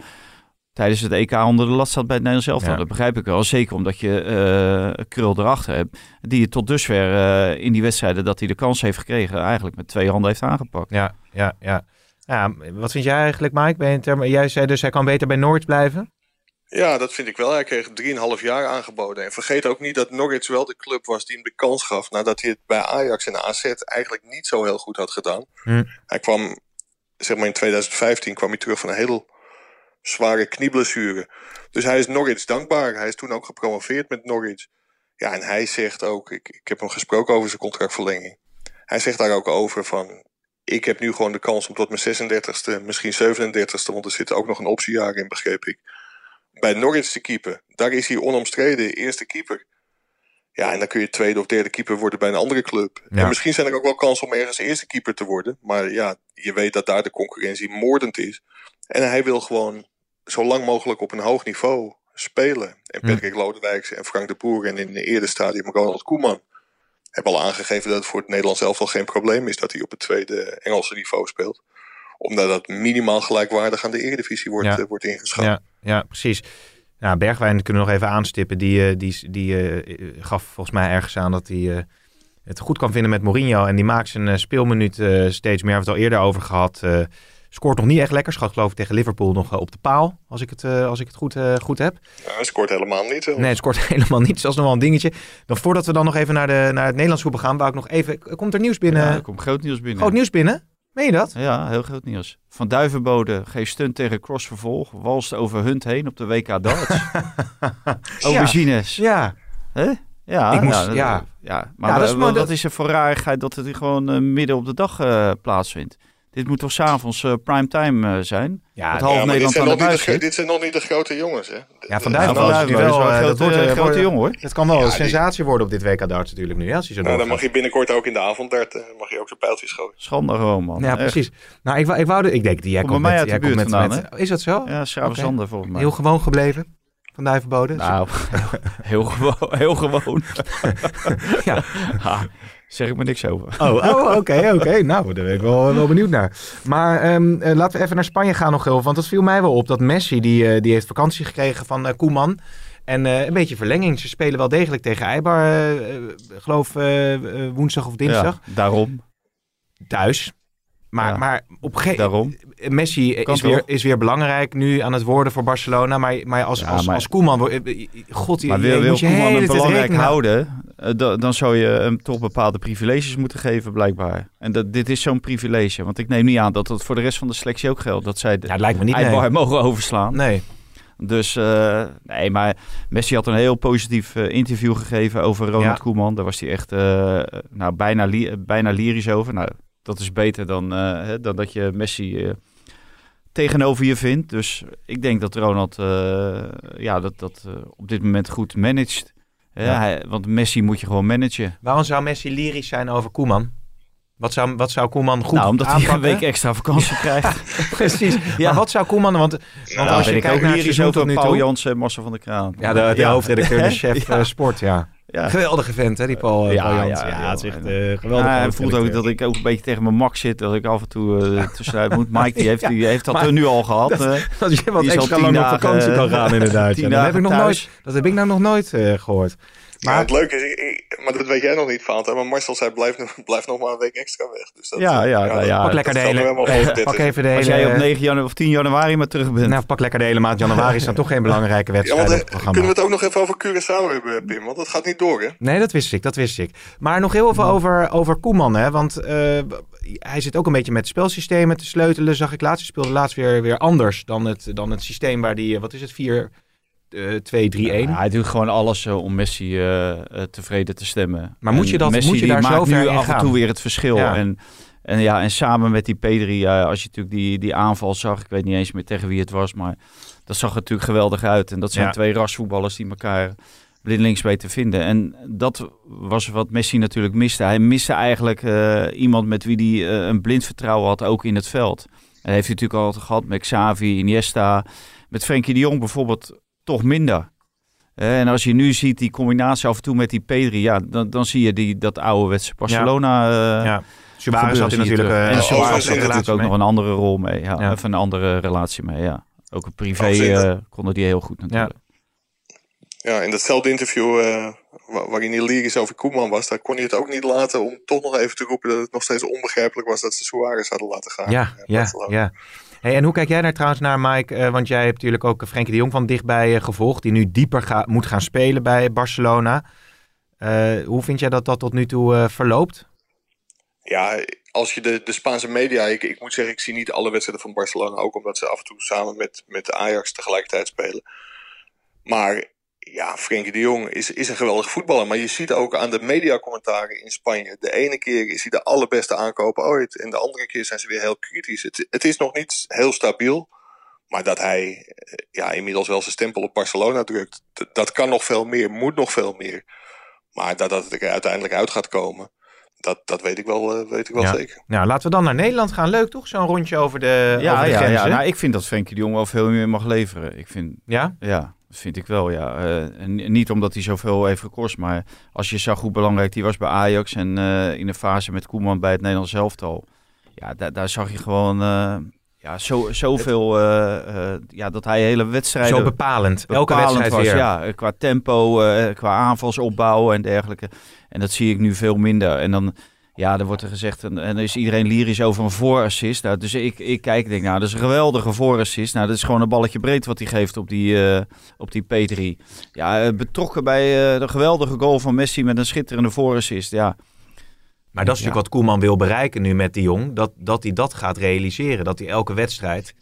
tijdens het EK onder de lat staat bij het Nederlands elftal. Ja. Dat begrijp ik wel. Zeker omdat je Krul erachter hebt, die je tot dusver in die wedstrijden dat hij de kans heeft gekregen, eigenlijk met twee handen heeft aangepakt. Ja, ja, ja. ja wat vind jij eigenlijk, Mike? Termen- jij zei dus hij kan beter bij Norwich blijven. Ja, dat vind ik wel. Hij kreeg 3,5 jaar aangeboden. En vergeet ook niet dat Norwich wel de club was die hem de kans gaf. Nadat hij het bij Ajax en AZ eigenlijk niet zo heel goed had gedaan. Hm. Hij kwam, zeg maar in 2015, kwam hij terug van een heel zware knieblessure. Dus hij is Norwich dankbaar. Hij is toen ook gepromoveerd met Norwich. Ja, en hij zegt ook, ik, ik heb hem gesproken over zijn contractverlenging. Hij zegt daar ook over van, ik heb nu gewoon de kans om tot mijn 36e, misschien 37e, want er zit ook nog een optiejaar in, begreep ik. Bij Norwich te keeper. Daar is hij onomstreden eerste keeper. Ja, en dan kun je tweede of derde keeper worden bij een andere club. Ja. En misschien zijn er ook wel kansen om ergens eerste keeper te worden. Maar ja, je weet dat daar de concurrentie moordend is. En hij wil gewoon zo lang mogelijk op een hoog niveau spelen. En Hm. Patrick Lodewijks en Frank de Boer en in een eerder stadium Ronald Koeman hebben al aangegeven dat het voor het Nederlands elftal geen probleem is dat hij op het tweede Engelse niveau speelt. Omdat dat minimaal gelijkwaardig aan de Eredivisie wordt, Ja. eh, wordt ingeschat. Ja, ja precies. Nou, Bergwijn kunnen we nog even aanstippen. Die, eh, die, die eh, gaf volgens mij ergens aan dat hij eh, het goed kan vinden met Mourinho. En die maakt zijn speelminuut eh, steeds meer. We hebben het al eerder over gehad. Eh, scoort nog niet echt lekker. Schat geloof ik tegen Liverpool nog op de paal. Als ik het, eh, als ik het goed, goed heb. Ja, hij scoort helemaal niet. Nee, het scoort helemaal niet. Dat is nog wel een dingetje. Dan voordat we dan nog even naar, de, naar het Nederlands voetbal gaan. Wou ik nog even... Komt er nieuws binnen? Ja, er komt groot nieuws binnen. Groot nieuws binnen? Meen je dat? Ja, heel groot nieuws. Van Duivenbode geeft stunt tegen crossvervolg. Walst over Hunt heen op de WK darts. Aubergines. Ja. Hè? Ja, Ik moest- dat- ja. ja. Maar Ja, dat is maar dat- is er voor rarigheid dat het gewoon eh, midden op de dag eh, plaatsvindt? Dit moet toch s'avonds uh, primetime eh, zijn? Ja, Dat Ja, half maar dit Nederland zijn, aan de de, dit zijn nog niet de grote jongens. Hè? Ja, Van nu Duivenbode wel... eh, een grote, eh, grote jongen hoor. Het kan wel Ja, een die- sensatie worden op dit WK darts natuurlijk nu, hè, als zo Nou, dan mag je binnenkort ook in de avonddart eh, mag je ook zijn pijltjes gooien. Schande gewoon man. Ja, Echt. precies. Nou, ik, wou- ik wou... de- Ik denk, die jij Komt met... uit de buurt met, vandaan, met- Is dat zo? Ja, Schravenzander volgens mij. Heel gewoon gebleven? Van Duivenbode? Nou, heel gewoon. Heel gewoon. Ja. Zeg ik maar niks over. Oh, oh, oké, oké. Nou, daar ben ik wel, wel benieuwd naar. Maar ehm, eh, laten we even naar Spanje gaan nog heel. Want dat viel mij wel op. Dat Messi, die, eh, die heeft vakantie gekregen van eh, Koeman. En een beetje verlenging. Ze spelen wel degelijk tegen Eibar. geloof woensdag of dinsdag. Ja, daarom. Thuis. Maar, Ja. maar op gegeven Daarom. Messi Kan is weer, is weer belangrijk nu aan het worden voor Barcelona. Maar, maar, als, Ja, als, maar- als Koeman... wordt- eh, God, Maar wil, wil Koeman hem belangrijk houden, eh, da- dan zou je hem toch bepaalde privileges moeten geven, blijkbaar. En dat, dit is zo'n privilege. Want ik neem niet aan dat dat voor de rest van de selectie ook geldt. Dat zij de Ja, lijkt me niet, nee. mogen overslaan. Nee. Dus eh, nee, maar Messi had een heel positief eh, interview gegeven over Ronald Ja. Koeman. Daar was hij echt eh, nou, bijna, li- bijna lyrisch over. Nou, dat is beter dan, eh, hè, dan dat je Messi eh, tegenover je vindt. Dus ik denk dat Ronald eh, ja, dat, dat op dit moment goed managt. Hè, Ja. hij- want Messi moet je gewoon managen. Waarom zou Messi lyrisch zijn over Koeman? Wat zou, wat zou Koeman goed nou, omdat hij een week extra vakantie krijgt. Precies. Ja. Maar wat zou Koeman... Want, want Nou, als je kijkt ook naar seizoen tot over Paul. Jansen en Marcel van der Kraan. Ja, de, de hoofdredacteur, de chef Ja. sport, ja. Ja. Geweldige vent, hè, die Paul, eh, Ja, Paul ja, ja, Ja, het is echt ja. eh geweldig. Ja, hij voelt ook dat ik ook een beetje tegen mijn mak zit. Dat ik af en toe eh, tussenuit moet. Mike die heeft, Ja, die heeft dat maar er nu al gehad. dat- eh. Dat je wat extra lang op vakantie eh, kan gaan inderdaad. dat, heb ik nog thuis. nooit, dat heb ik nou nog nooit eh, gehoord. Maar... Het leuke is, ik, maar dat weet jij nog niet, van Fanta. Maar Marcel zei, blijf, blijf nog maar een week extra weg. Dus dat, ja, eh, ja, ja. Nou ja pak lekker de hele... Pak even de hele... Als jij op 9 januari of 10 januari maar terug bent. Nou, pak lekker de hele maand januari. is dan toch geen belangrijke wedstrijd eh, ja, Kunnen we het ook nog even over Curaçao hebben, Pim? Want dat gaat niet door, hè? Nee, dat wist ik, dat wist ik. Maar nog heel even over, over Koeman, hè. Want uh, hij zit ook een beetje met spelsystemen te sleutelen, zag ik laatst. Hij speelde laatst weer, weer anders dan het, dan het systeem waar die, wat is het, vier... 2-3-1. Ja, hij doet gewoon alles eh, om Messi eh, eh, tevreden te stemmen. Maar moet je, dat, moet je daar maakt zo nu af en toe weer het verschil. En, en, ja, en samen met die Pedri, als je natuurlijk die, die aanval zag, ik weet niet eens meer tegen wie het was, maar dat zag er natuurlijk geweldig uit. En dat zijn twee rasvoetballers die elkaar blindelings weten te vinden. En dat was wat Messi natuurlijk miste. Hij miste eigenlijk iemand met wie hij een blind vertrouwen had, ook in het veld. En heeft hij natuurlijk altijd gehad met Xavi, Iniesta. Met Frenkie de Jong bijvoorbeeld toch minder. Eh, En als je nu ziet die combinatie af en toe met die Pedri, ja, dan, dan zie je die, dat ouderwetse Barcelona. eh, ja. Suarez had hij zie je natuurlijk... eh, en Suarez had natuurlijk ook mee. nog een andere rol mee. Ja, Ja. Of een andere relatie mee, ja. Ook een privé eh, konden die heel goed natuurlijk. Ja, in datzelfde interview eh, wa- waarin hij lyrisch over Koeman was, daar kon hij het ook niet laten om toch nog even te roepen dat het nog steeds onbegrijpelijk was dat ze Suarez hadden laten gaan. Ja, Eh, ja, ja. Hey, en hoe kijk jij daar trouwens naar, Mike? Eh, want jij hebt natuurlijk ook Frenkie de Jong van dichtbij eh, gevolgd, die nu dieper ga- moet gaan spelen bij Barcelona. Eh, hoe vind jij dat dat tot nu toe verloopt? Ja, als je de, de Spaanse media, ik, ik moet zeggen, ik zie niet alle wedstrijden van Barcelona, ook omdat ze af en toe samen met, met de Ajax tegelijkertijd spelen. Maar ja, Frenkie de Jong is, is een geweldige voetballer. Maar je ziet ook aan de mediacommentaren in Spanje. De ene keer is hij de allerbeste aankoper ooit. En de andere keer zijn ze weer heel kritisch. Het, het is nog niet heel stabiel. Maar dat hij eh, ja, inmiddels wel zijn stempel op Barcelona drukt. Dat kan nog veel meer, moet nog veel meer. Maar dat, dat het er uiteindelijk uit gaat komen, dat, dat weet ik wel, eh, weet ik wel Ja. zeker. Nou, laten we dan naar Nederland gaan. Leuk toch? Zo'n rondje over de, Ja, over de ja, ja. Nou, ik vind dat Frenkie de Jong wel veel meer mag leveren. Ik vind, ja? ja, vind ik wel, ja. En niet omdat hij zoveel heeft gekost, maar als je zag hoe belangrijk hij was bij Ajax en eh, in de fase met Koeman bij het Nederlands elftal. Ja, daar, daar zag je gewoon eh, ja, zo, zoveel, ja, dat hij hele wedstrijden... Zo bepalend. Elke bepalend wedstrijd was, weer. Ja, qua tempo, qua aanvalsopbouw en dergelijke. En dat zie ik nu veel minder. En dan, ja, dan wordt er gezegd, en, is iedereen lyrisch over een voorassist. Nou, dus ik, ik kijk en denk, nou, dat is een geweldige voorassist. Nou, dat is gewoon een balletje breed wat hij geeft op die, eh, op die P3. Ja, eh, betrokken bij eh, de geweldige goal van Messi met een schitterende voorassist. Ja, Maar dat is Ja. natuurlijk wat Koeman wil bereiken nu met die jong. Dat, dat hij dat gaat realiseren. Dat hij elke wedstrijd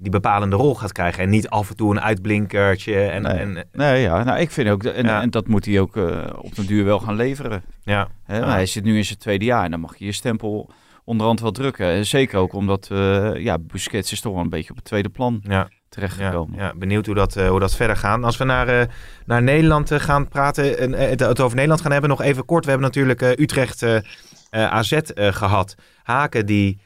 die bepalende rol gaat krijgen. En niet af en toe een uitblinkertje. En, Nee. en, nee, ja, nou, ik vind ook, en, Ja. en dat moet hij ook eh, op den duur wel gaan leveren. ja. Hè? Ja. Hij zit nu in zijn tweede jaar en dan mag je je stempel onderhand wel drukken. En zeker ook omdat uh, ja, Busquets is toch wel een beetje op het tweede plan Ja, ja, terechtgekomen. ja, benieuwd hoe dat, eh, hoe dat verder gaat. Als we naar, eh, naar Nederland gaan praten, en het, het over Nederland gaan hebben, nog even kort. We hebben natuurlijk Utrecht AZ eh, gehad. Haken die,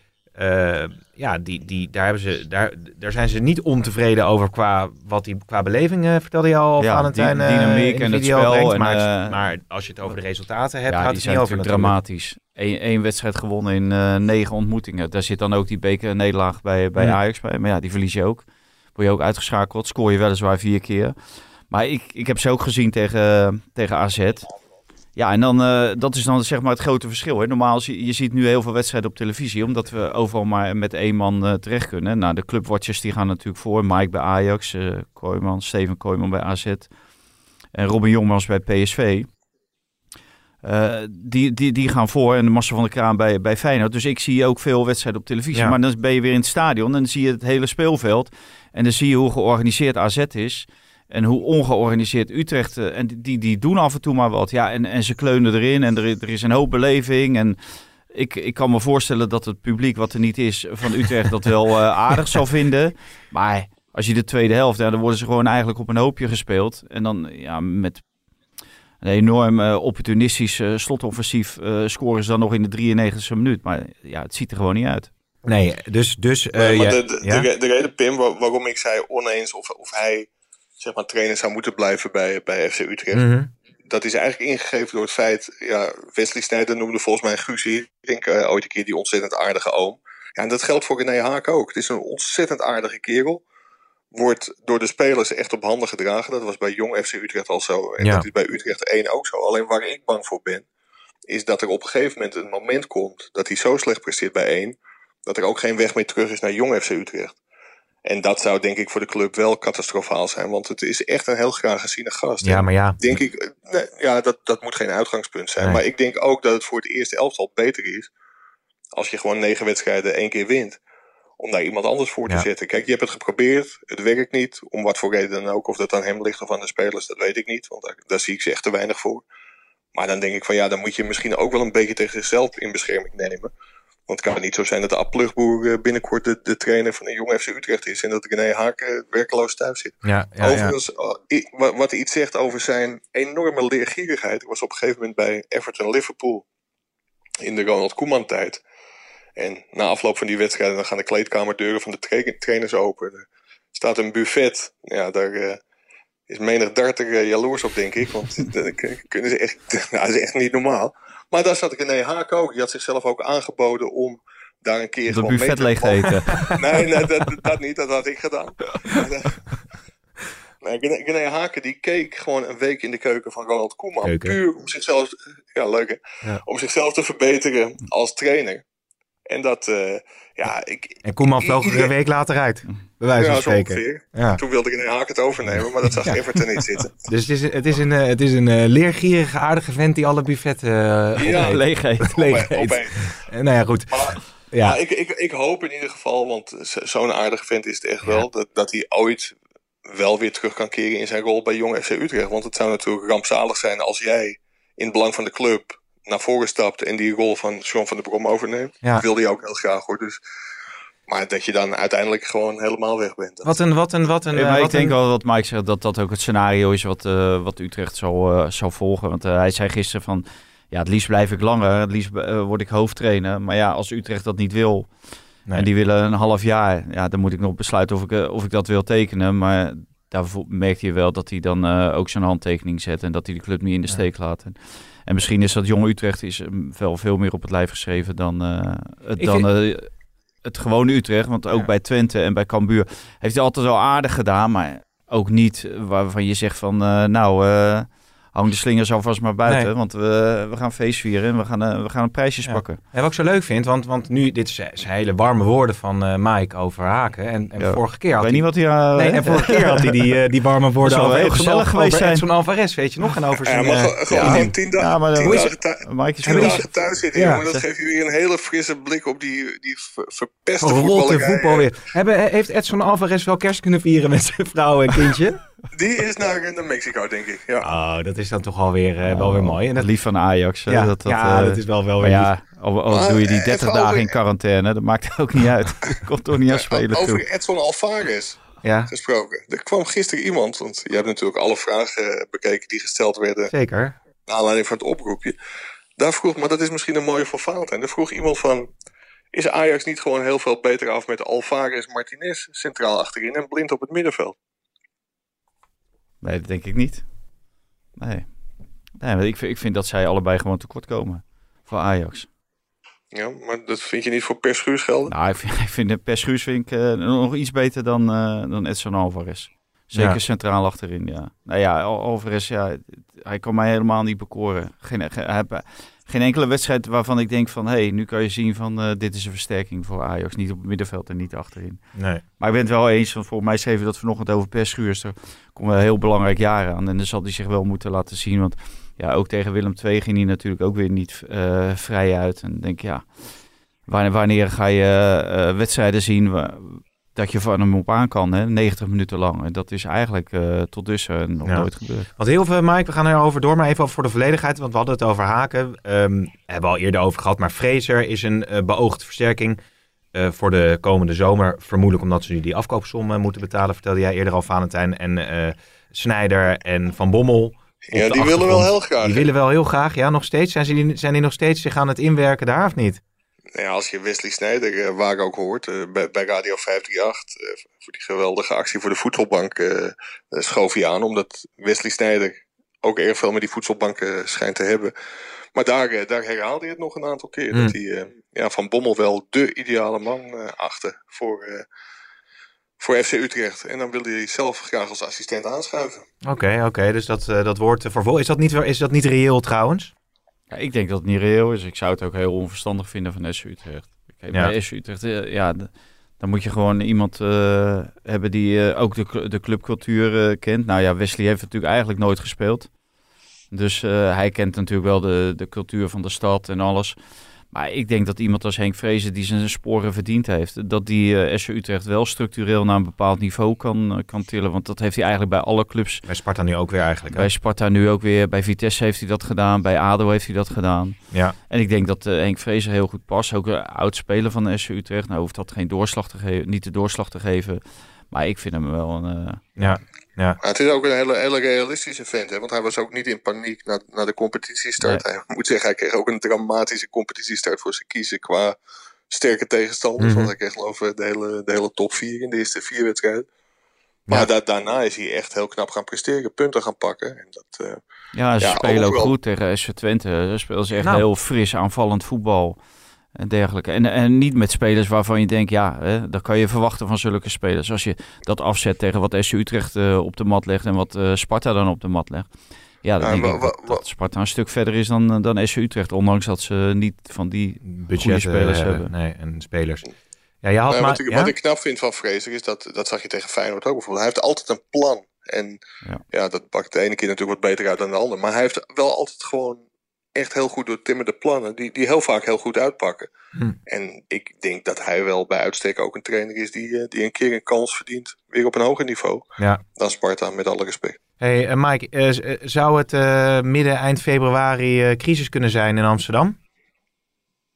ja, die, die, daar, hebben ze, daar, daar zijn ze niet ontevreden over qua, wat die, qua beleving, eh, vertelde je al, Ja, Valentijn, die eh, dynamiek en het spel brengt. en, maar, eh, maar als je het over de resultaten hebt, Ja, gaat die het zijn niet over dramatisch. Eén één wedstrijd gewonnen in negen ontmoetingen. Daar zit dan ook die beker nederlaag bij, bij. Ajax bij. Maar ja, die verlies je ook. Word je ook uitgeschakeld. Scoor je weliswaar vier keer. Maar ik, ik heb ze ook gezien tegen, tegen AZ. Ja, en dan, eh, dat is dan zeg maar het grote verschil. Hè. Normaal, zie je ziet nu heel veel wedstrijden op televisie, omdat we overal maar met één man eh, terecht kunnen. Nou, de clubwatchers die gaan natuurlijk voor. Mike bij Ajax, eh Kooijman, Steven Kooijman bij AZ en Robin Jongmans bij PSV. Die, die, die gaan voor en de Massa van de Kraan bij, bij Feyenoord. Dus ik zie ook veel wedstrijden op televisie. Ja. Maar dan ben je weer in het stadion en dan zie je het hele speelveld. En dan zie je hoe georganiseerd AZ is. En hoe ongeorganiseerd Utrecht. eh, En die, die doen af en toe maar wat. Ja, en, en ze kleunen erin. En er, er is een hoop beleving. En ik, ik kan me voorstellen dat het publiek, wat er niet is van Utrecht, dat wel eh, aardig zal vinden. Maar als je de tweede helft, ja, dan worden ze gewoon eigenlijk op een hoopje gespeeld. En dan ja, met een enorm eh, opportunistisch slotoffensief eh, scoren ze dan nog in de 93e minuut. Maar ja, het ziet er gewoon niet uit. Nee, dus... dus eh, Nee, maar ja, de, de, ja? de, re- de reden, Pim, waar- waarom ik zei oneens of, of hij zeg maar, trainer zou moeten blijven bij, bij FC Utrecht. Mhm. Dat is eigenlijk ingegeven door het feit, ja, Wesley Sneijder noemde volgens mij Guus ik denk eh, ooit een keer die ontzettend aardige oom. Ja, en dat geldt voor René Haak ook. Het is een ontzettend aardige kerel. Wordt door de spelers echt op handen gedragen. Dat was bij Jong FC Utrecht al zo. En Ja. dat is bij Utrecht 1 ook zo. Alleen waar ik bang voor ben, is dat er op een gegeven moment een moment komt dat hij zo slecht presteert bij 1, dat er ook geen weg meer terug is naar Jong FC Utrecht. En dat zou denk ik voor de club wel catastrofaal zijn. Want het is echt een heel graag geziene gast. ja, maar ja. denk ik, nee, ja, dat, dat moet geen uitgangspunt zijn. Nee. Maar ik denk ook dat het voor het eerste elftal beter is. Als je gewoon negen wedstrijden één keer wint. Om daar iemand anders voor te Ja. zetten. Kijk, je hebt het geprobeerd. Het werkt niet. Om wat voor reden dan ook. Of dat aan hem ligt of aan de spelers, dat weet ik niet. Want daar, daar zie ik ze echt te weinig voor. Maar dan denk ik van ja, dan moet je misschien ook wel een beetje tegen zichzelf in bescherming nemen. Want het kan niet zo zijn dat de Aplugboer eh, binnenkort de, de trainer van een jong FC Utrecht is. En dat René Haak eh, werkeloos thuis zit. Ja, ja, ja. Overigens, wa- wat hij iets zegt over zijn enorme leergierigheid. Ik was op een gegeven moment bij Everton Liverpool in de Ronald Koeman tijd. En na afloop van die wedstrijden dan gaan de kleedkamerdeuren van de tra- trainers open. Er staat een buffet. Ja, daar eh, is menig darter eh, jaloers op, denk ik. Want dat kunnen ze echt, nou, dat is echt niet normaal. Maar daar zat René Haak ook. Die had zichzelf ook aangeboden om daar een keer Dat gewoon mee buffet te leeg te mogen- eten. Nee, nee dat, dat niet. Dat had ik gedaan. Nee, René, René Haken die keek gewoon een week in de keuken van Ronald Koeman. Keuken. Puur om zichzelf, ja leuk Ja. om zichzelf te verbeteren als trainer. En dat, eh, ja, ik... En Koeman vloog er een week later uit. Bij wijze van ja, spreken. Ja. Toen wilde René Haken het overnemen, maar dat zag Everton niet zitten. Dus het is, een- het is een, eh, het is een eh, leergierige, aardige vent die alle buffetten eh Ja. Leeg leeg eet. opeens. Eh, Nou ja, goed. Maar, Ja. maar ik, ik, ik hoop in ieder geval, want zo- zo'n aardige vent is het echt wel, dat, dat hij ooit wel weer terug kan keren in zijn rol bij Jong FC Utrecht. Want het zou natuurlijk rampzalig zijn als jij in het belang van de club naar voren stapt en die rol van Sean van der Brom overneemt. Ja. Dat wilde hij ook heel graag hoor. Dus Maar dat je dan uiteindelijk gewoon helemaal weg bent. Wat een, wat een, wat een... Maar wat ik denk een- wel dat Mike zegt dat dat ook het scenario is wat, eh, wat Utrecht zal, eh, zal volgen. Want eh, hij zei gisteren van, ja, het liefst blijf ik langer, het liefst word ik hoofdtrainer. Maar ja, als Utrecht dat niet wil Nee. en die willen een half jaar, ja, dan moet ik nog besluiten of ik, of ik dat wil tekenen. Maar daarvoor merkte je wel dat hij dan eh, ook zijn handtekening zet en dat hij de club niet in de Ja. steek laat. En, en misschien is dat jong Utrecht is hem wel veel meer op het lijf geschreven dan, eh, dan het gewone Utrecht. Want ook Ja. bij Twente en bij Cambuur heeft hij altijd wel aardig gedaan, maar ook niet waarvan je zegt van, eh, nou, eh, hang de slingers alvast maar buiten, Nee. want we, we gaan feest vieren en we gaan, eh, we gaan een prijsjes Ja. pakken. En wat ik zo leuk vind, want, want nu, dit is, zijn hele warme woorden van eh Mike over Haken. En, en Ja. vorige keer Ik had weet hij... niet wat hij... eh, Nee, en vorige keer had hij die, die warme woorden over heel gezellig Al- geweest over. Edson Alvarez, weet je nog? En over Ja, zijn... maar eh, ge- gewoon ja. tien, Ja, maar tien dagen, Mike is tien dagen thuis zitten, Ja. jongen. Dat geeft je weer een hele frisse blik op die, die ver- verpeste voetbal weer. Hebben, heeft Edson Alvarez wel kerst kunnen vieren met zijn vrouw en kindje? Die is naar, naar Mexico, denk ik. Ja. Oh, dat is dan toch alweer, eh, wel weer mooi. En dat, Lief van Ajax. hè, ja, dat, dat, ja, eh, dat is wel, wel weer ja, al, al Maar, doe je die eh, 30 even dagen in quarantaine, dat maakt ook niet uit. Komt toch niet aan spelen toe. Over Edson Alvarez Ja, gesproken. Er kwam gisteren iemand, want je hebt natuurlijk alle vragen eh, bekeken die gesteld werden zeker. naar aanleiding van het oproepje. Daar vroeg, maar dat is misschien een mooie voor Valentijn. Daar vroeg iemand van, is Ajax niet gewoon heel veel beter af met Alvarez Martinez centraal achterin en blind op het middenveld? Nee, dat denk ik niet. Nee. nee ik, vind, ik vind dat zij allebei gewoon tekort komen voor Ajax. Ja, maar dat vind je niet voor Per Schuurs gelden? Nou, ik vind, ik vind de Per Schuurs vind ik, eh, nog iets beter dan, eh, dan Edson Alvarez. Zeker Ja. centraal achterin, ja. Nou ja, Al- Alvarez, ja, hij kan mij helemaal niet bekoren. Geen, geen, hij geen enkele wedstrijd waarvan ik denk van... hé, hey, nu kan je zien van eh, dit is een versterking voor Ajax. Niet op het middenveld en niet achterin. Nee. Maar ik ben het wel eens, want volgens mij schreven we dat vanochtend over Per Schuurs. Komt wel een heel belangrijk jaar aan. En dan zal hij zich wel moeten laten zien. Want ja, ook tegen Willem II ging hij natuurlijk ook weer niet eh, vrij uit. En denk, ja, wanneer, wanneer ga je eh, wedstrijden zien wa- dat je van hem op aan kan, hè? 90 minuten lang. En dat is eigenlijk eh, tot dusver nog Ja. nooit gebeurd. Want heel veel, Mike, we gaan erover door, maar even voor de volledigheid, want we hadden het over Haken. Ehm hebben we al eerder over gehad, maar Fraser is een eh, beoogde versterking eh, voor de komende zomer. Vermoedelijk omdat ze nu die afkoopsom eh, moeten betalen, vertelde jij eerder al, Valentijn. En eh Snijder en Van Bommel. Ja, die willen wel heel graag. Die willen wel heel graag, ja, nog steeds. Zijn, ze die, zijn die nog steeds zich aan het inwerken daar of niet? Nou ja, als je Wesley Sneijder, eh, waar ook hoort, eh, bij, bij Radio 538, eh, voor die geweldige actie voor de voedselbank, schoof hij aan. Omdat Wesley Sneijder ook erg veel met die voedselbank eh, schijnt te hebben. Maar daar, daar herhaalde hij het nog een aantal keer. Hmm. Dat hij ja, Van Bommel wel de ideale man achtte voor, voor FC Utrecht. En dan wilde hij zelf graag als assistent aanschuiven. Oké, oké, dus dat, dat wordt vervolg. Is dat, niet, is dat niet reëel trouwens? Ja, ik denk dat het niet reëel is. Ik zou het ook heel onverstandig vinden van SC Utrecht. Kijk, Ja. Bij Utrecht, eh, ja, dan moet je gewoon iemand eh, hebben die eh, ook de, de clubcultuur kent. Nou ja, Wesley heeft natuurlijk eigenlijk nooit gespeeld. Dus hij kent natuurlijk wel de, de cultuur van de stad en alles. Maar ik denk dat iemand als Henk Vrezen, die zijn sporen verdiend heeft, dat die eh SC Utrecht wel structureel naar een bepaald niveau kan, eh, kan tillen. Want dat heeft hij eigenlijk bij alle clubs Bij Sparta nu ook weer eigenlijk. hè? bij Sparta nu ook weer. Bij Vitesse heeft hij dat gedaan. Bij ADO heeft hij dat gedaan. Ja. En ik denk dat eh, Henk Vrezer heel goed past. Ook een oud speler van de SC Utrecht. Nou hoeft dat geen doorslag te geven, niet de doorslag te geven. Maar ik vind hem wel een... eh, Ja, Maar het is ook een hele, hele realistische vent, hè? want hij was ook niet in paniek na, na de competitiestart. Hij moet zeggen, hij kreeg ook een dramatische competitiestart voor zijn kiezen qua sterke tegenstanders. Mhm. Want hij kreeg geloof ik de hele, de hele top 4 in de eerste vier wedstrijden. Maar Ja. da- daarna is hij echt heel knap gaan presteren, punten gaan pakken. En dat, eh, ja, ze Ja, spelen ook goed tegen SC Twente. Ze spelen ze echt Nou. heel fris aanvallend voetbal. En dergelijke. En, en niet met spelers waarvan je denkt, ja, hè, dat kan je verwachten van zulke spelers. Als je dat afzet tegen wat SC Utrecht eh, op de mat legt en wat eh, Sparta dan op de mat legt. Ja, dan Ja, denk ik dat, Sparta een stuk verder is dan, dan SC Utrecht. Ondanks dat ze niet van die budgetten spelers hebben. hebben. Nee, en spelers. Ja, je had nou, maar... wat, ik, ja? wat ik knap vind van Fraser is dat, dat zag je tegen Feyenoord ook bijvoorbeeld. Hij heeft altijd een plan. En Ja. ja, dat pakt de ene keer natuurlijk wat beter uit dan de andere. Maar hij heeft wel altijd gewoon echt heel goed doortimmerde plannen. Die, die heel vaak heel goed uitpakken. Hm. En ik denk dat hij wel bij uitstek ook een trainer is die, eh, die een keer een kans verdient. Weer op een hoger niveau Ja. dan Sparta, met alle respect. Hey, eh, Mike, eh, zou het midden, eind februari crisis kunnen zijn in Amsterdam?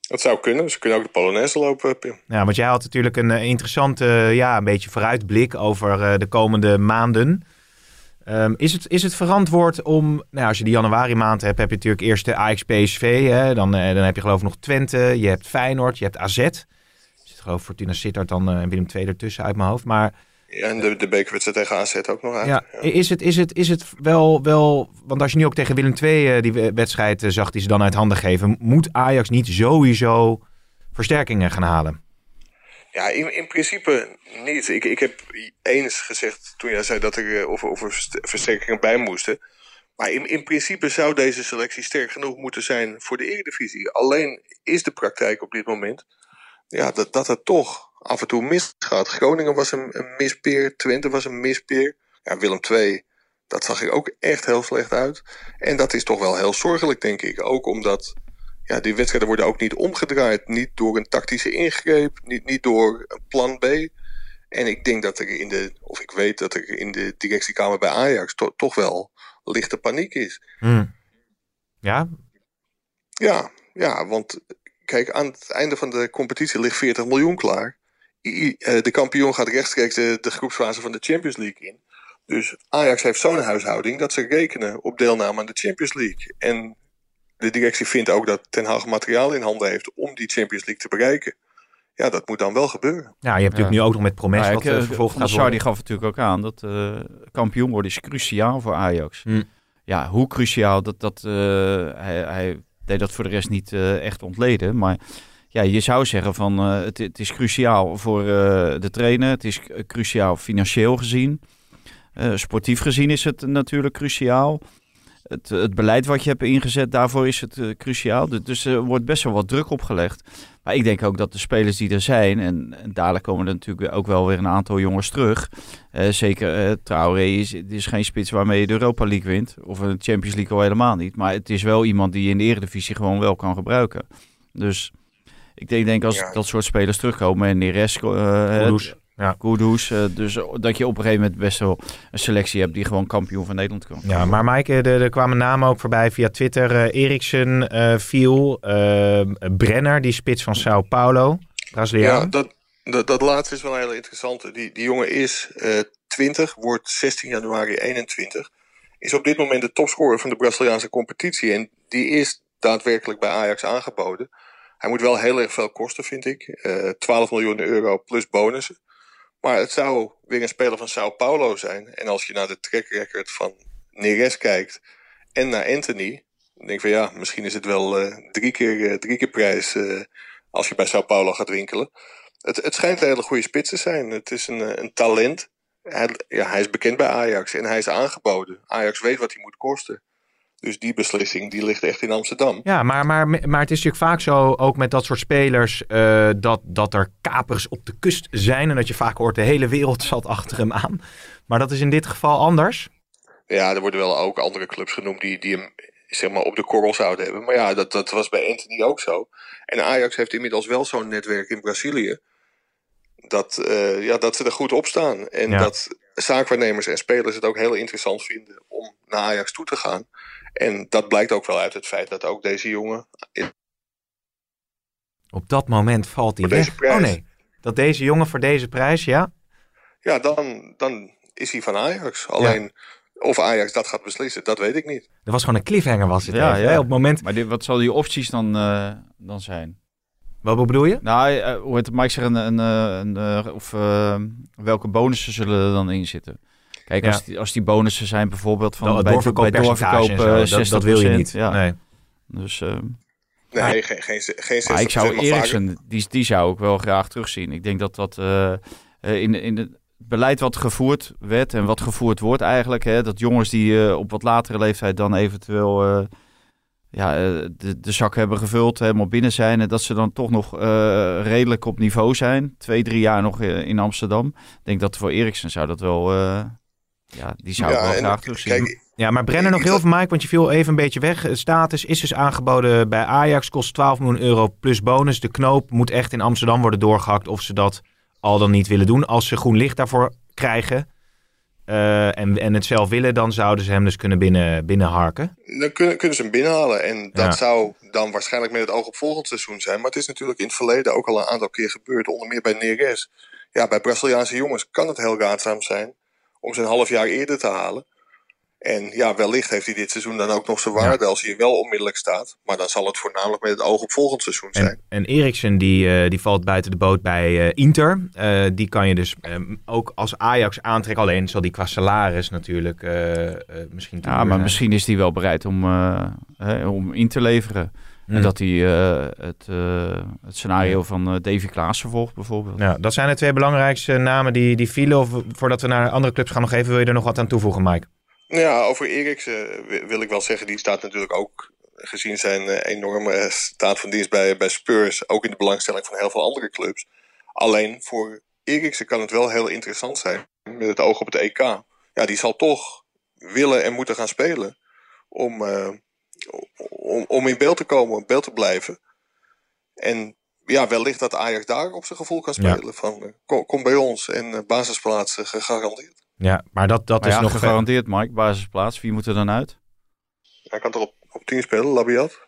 Dat zou kunnen. Ze kunnen ook de Polonaise lopen, Pim. Ja, want jij had natuurlijk een interessante, ja, een beetje vooruitblik over de komende maanden. Ehm, is, het, is het verantwoord om, nou, ja, als je die januari maand hebt, heb je natuurlijk eerst de Ajax PSV, hè, dan, eh, dan heb je geloof ik nog Twente, je hebt Feyenoord, je hebt AZ. Er zit geloof ik Fortuna Sittard dan eh, en Willem II ertussen uit mijn hoofd. Maar Ja, en de, de bekerwedstrijd tegen AZ ook nog uit. ja, is het, is het, is het wel, wel, want als je nu ook tegen Willem II eh, die we- wedstrijd zag die ze dan uit handen geven, moet Ajax niet sowieso versterkingen gaan halen? Ja, in, in principe niet. Ik, ik heb eens gezegd toen jij zei dat er eh, of, of er verst- versterkingen bij moesten. Maar in, in principe zou deze selectie sterk genoeg moeten zijn voor de Eredivisie. Alleen is de praktijk op dit moment ja, dat, dat het toch af en toe misgaat. Groningen was een, een mispeer, Twente was een mispeer. Ja, Willem II, dat zag er ook echt heel slecht uit. En dat is toch wel heel zorgelijk, denk ik. Ook omdat ja, die wedstrijden worden ook niet omgedraaid. Niet door een tactische ingreep, niet, niet door een plan B. En ik denk dat er in de, of ik weet dat er in de directiekamer bij Ajax to- toch wel lichte paniek is. Hm. Ja, Ja, ja, want kijk, aan het einde van de competitie ligt 40 miljoen klaar. I- eh, de kampioen gaat rechtstreeks de, de groepsfase van de Champions League in. Dus Ajax heeft zo'n huishouding dat ze rekenen op deelname aan de Champions League. En de directie vindt ook dat Ten Hag materiaal in handen heeft om die Champions League te bereiken. Ja, dat moet dan wel gebeuren. ja je hebt natuurlijk nu ook nog met Promes Nou, wat ik, vervolgd Van gaat der Sar worden. die gaf natuurlijk ook aan dat eh, kampioen worden is cruciaal voor Ajax. Hm. Ja, hoe cruciaal, dat, dat, eh, hij, hij deed dat voor de rest niet eh, echt ontleden. Maar ja, je zou zeggen van eh, het, het is cruciaal voor eh, de trainer. Het is cruciaal financieel gezien. Eh, sportief gezien is het natuurlijk cruciaal. Het, het beleid wat je hebt ingezet, daarvoor is het eh, cruciaal. Dus- Dus er wordt best wel wat druk opgelegd. Maar ik denk ook dat de spelers die er zijn, en, en dadelijk komen er natuurlijk ook wel weer een aantal jongens terug. Eh, zeker eh Traoré is, het is geen spits waarmee je de Europa League wint. Of een Champions League al helemaal niet. Maar het is wel iemand die je in de Eredivisie gewoon wel kan gebruiken. Dus ik denk, denk als Ja. dat soort spelers terugkomen. En Neres, Kudus, ja. Kudus, eh, dus dat je op een gegeven moment best wel een selectie hebt die gewoon kampioen van Nederland kan. Ja, maar Maaike, er, er kwamen namen ook voorbij via Twitter. Eh Eriksen eh, viel. eh, Brenner, die spits van Sao Paulo. Braziliaan. Ja, dat, dat, dat laatste is wel een hele interessante. Die, die jongen is eh 20, wordt 16 januari 21. Is op dit moment de topscorer van de Braziliaanse competitie. En die is daadwerkelijk bij Ajax aangeboden. Hij moet wel heel erg veel kosten, vind ik. Eh 12 miljoen euro plus bonussen. Maar het zou weer een speler van Sao Paulo zijn. En als je naar de track record van Neres kijkt en naar Anthony, dan denk ik van ja, misschien is het wel eh, drie, keer, eh, drie keer prijs eh, als je bij Sao Paulo gaat winkelen. Het, het schijnt een hele goede spits te zijn. Het is een, een talent. Hij, ja, hij is bekend bij Ajax en hij is aangeboden. Ajax weet wat hij moet kosten. Dus die beslissing die ligt echt in Amsterdam. Ja, maar, maar, maar het is natuurlijk vaak zo, ook met dat soort spelers, eh, dat, dat er kapers op de kust zijn. En dat je vaak hoort, de hele wereld zat achter hem aan. Maar dat is in dit geval anders. Ja, er worden wel ook andere clubs genoemd die, die hem zeg maar, op de korrel zouden hebben. Maar ja, dat, dat was bij Anthony ook zo. En Ajax heeft inmiddels wel zo'n netwerk in Brazilië. Dat, eh, ja, dat ze er goed op staan. En Ja. dat zaakwaarnemers en spelers het ook heel interessant vinden om naar Ajax toe te gaan. En dat blijkt ook wel uit het feit dat ook deze jongen Op dat moment valt hij weg. prijs. Oh nee, dat deze jongen voor deze prijs, ja. Ja, dan, dan is hij van Ajax. Alleen of Ajax dat gaat beslissen, dat weet ik niet. Er was gewoon een cliffhanger was het Ja, even, ja. hè? Op het moment, Maar dit, wat zal die opties dan, eh, dan zijn? wat bedoel je? Nou, eh, hoe heet het, Mike zegt een, een, eh, een, of welke bonussen zullen er dan in zitten? Kijk, Ja. als, die, als die bonussen zijn bijvoorbeeld van Dat bij, bij doorverkoop zo, 60%. dat, dat wil je niet. Ja. Nee. Dus, eh, Nee, geen, geen, geen maar ik zou 60%, maar vaker- Eriksen, die, die zou ik wel graag terugzien. Ik denk dat dat eh, eh, in, in het beleid wat gevoerd werd en wat gevoerd wordt eigenlijk, hè, dat jongens die eh, op wat latere leeftijd dan eventueel eh, ja, de, de zak hebben gevuld, helemaal binnen zijn en dat ze dan toch nog eh, redelijk op niveau zijn. Twee, drie jaar nog in Amsterdam. Ik denk dat voor Eriksen zou dat wel, eh, ja, die zou ik wel graag terugzien. Ja, maar Brenner nog heel veel, Mike, want je viel even een beetje weg. Het status is dus aangeboden bij Ajax, kost 12 miljoen euro plus bonus. De knoop moet echt in Amsterdam worden doorgehakt of ze dat al dan niet willen doen. Als ze groen licht daarvoor krijgen, eh, en, en het zelf willen, dan zouden ze hem dus kunnen binnen, binnenharken. Dan kunnen, kunnen ze hem binnenhalen. En dat Ja. zou dan waarschijnlijk met het oog op volgend seizoen zijn. Maar het is natuurlijk in het verleden ook al een aantal keer gebeurd. Onder meer bij Neres. Ja, bij Braziliaanse jongens kan het heel raadzaam zijn om ze een half jaar eerder te halen. En ja, wellicht heeft hij dit seizoen dan ook nog zijn waarde als hij wel onmiddellijk staat. Maar dan zal het voornamelijk met het oog op volgend seizoen zijn. En, en Eriksen, die, eh, die valt buiten de boot bij eh, Inter. Eh, die kan je dus ook als Ajax aantrekken. Alleen zal die qua salaris natuurlijk eh, eh, misschien Ja, maar zijn. misschien is hij wel bereid om, eh, hè, om in te leveren. En dat hij eh, het, eh, het scenario van eh, Davy Klaassen volgt bijvoorbeeld. Ja, dat zijn de twee belangrijkste namen die, die vielen. Of voordat we naar andere clubs gaan nog even, wil je er nog wat aan toevoegen, Mike? Nou Ja, over Eriksen wi- wil ik wel zeggen, die staat natuurlijk ook gezien zijn enorme staat van dienst bij, bij Spurs, ook in de belangstelling van heel veel andere clubs. Alleen voor Eriksen kan het wel heel interessant zijn met het oog op het EK. Ja, die zal toch willen en moeten gaan spelen om, eh, om, om in beeld te komen, in beeld te blijven. En ja, wellicht dat Ajax daar op zijn gevoel kan Ja. spelen. Van, eh, kom, kom bij ons en eh, basisplaatsen gegarandeerd. Ja, maar dat, dat Maar is ja, nog gegarandeerd, Mike, basisplaats. Wie moet er dan uit? Hij kan toch op, op 10 spelen, Labiat?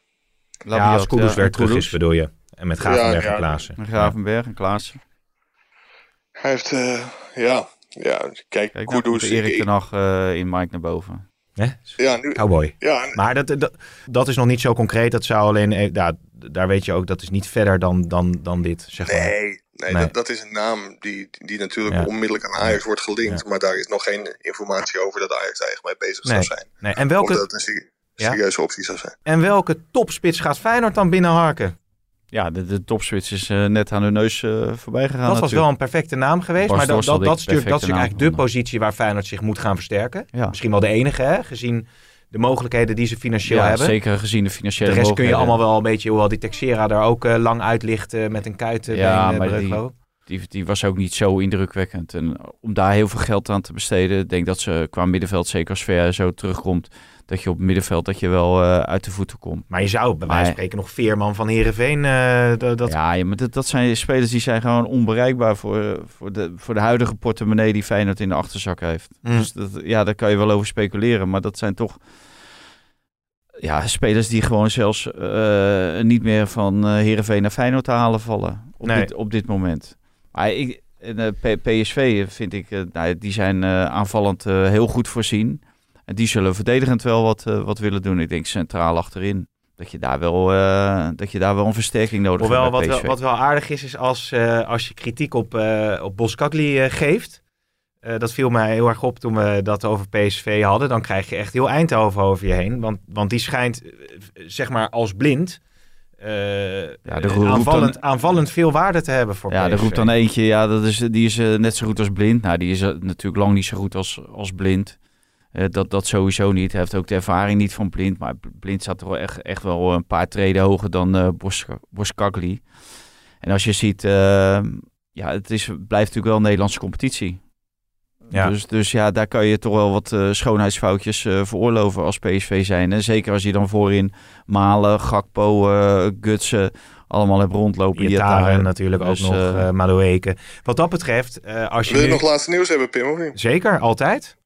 Ja, als Kudus weer terug is, bedoel je. En met Gravenberg Ja, ja. en Klaassen. En Gravenberg en Klaassen. Hij heeft, eh, ja, ja, kijk, Kijk, Kudus. Erik Hag eh, in Mike naar boven. Hè? Ja, nu, Cowboy. ja, Maar dat, dat, dat is nog niet zo concreet. Dat zou alleen, eh, ja, daar weet je ook, dat is niet verder dan, dan, dan dit, zeg maar. nee, nee, Nee. Dat, dat is een naam die, die natuurlijk Ja. onmiddellijk aan Ajax wordt gelinkt. Maar daar is nog geen informatie over dat Ajax daar echt mee bezig Nee. zou zijn. Nee. En, Of welke, dat het een serieuze optie zou zijn. en welke topspits gaat Feyenoord dan binnenharken? Ja, de, de topswitch is eh, net aan hun neus eh, voorbij gegaan dat was wel een perfecte naam geweest. Bas maar dat, dat, dat, stuurt, dat is eigenlijk de positie waar Feyenoord zich moet gaan versterken. Ja. Misschien wel de enige, hè, gezien de mogelijkheden die ze financieel Ja, hebben. zeker gezien de De financiële rest kun je allemaal wel een beetje, hoewel die Texera daar ook eh, lang uit ligt met een kuit eh, Ja, bij een maar die-. Die, die was ook niet zo indrukwekkend. En om daar heel veel geld aan te besteden, denk dat ze qua middenveld, zeker als Ver zo terugkomt, dat je op het middenveld dat je wel eh, uit de voeten komt. Maar je zou bij wijze van spreken nog Veerman van Heerenveen... eh, dat, ja, ja, maar dat, dat zijn spelers die zijn gewoon onbereikbaar voor, voor, de, voor de huidige portemonnee die Feyenoord in de achterzak heeft. Mm. Dus dat, ja, daar kan je wel over speculeren. Maar dat zijn toch ja, spelers die gewoon zelfs eh, niet meer van eh Heerenveen naar Feyenoord te halen vallen op, Nee. dit, op dit moment. Maar ik, eh, PSV vind ik, eh, nou, die zijn eh, aanvallend eh, heel goed voorzien. En die zullen verdedigend wel wat, eh, wat willen doen. Ik denk centraal achterin. Dat je daar wel, eh, dat je daar wel een versterking nodig Hoewel, hebt wat wel, wat wel aardig is, is als, eh, als je kritiek op, eh op Boskagli geeft. Dat viel mij heel erg op toen we dat over PSV hadden. Dan krijg je echt heel Eindhoven over je heen. Want, want die schijnt, zeg maar, als blind... de dan- aanvallend, aanvallend veel waarde te hebben voor Ja, PSV. er roept dan eentje, ja, dat is, die is net zo goed als blind. Nou, die is natuurlijk lang niet zo goed als, als blind. Eh, dat, dat sowieso niet. Hij heeft ook de ervaring niet van blind. Maar blind staat er wel echt, echt wel een paar treden hoger dan eh Bos- Boskagli. En als je ziet, eh, ja, het is, blijft natuurlijk wel een Nederlandse competitie. Ja. Dus, dus ja, daar kan je toch wel wat eh, schoonheidsfoutjes eh, veroorloven als PSV zijn. En zeker als je dan voorin Malen, Gakpo, eh Gutsen allemaal hebt rondlopen. Iataren daar- natuurlijk dus, ook nog, eh, eh Madueke. Wat dat betreft, eh, als je Wil je nu... nog laatste nieuws hebben, Pim, of niet? Zeker, altijd.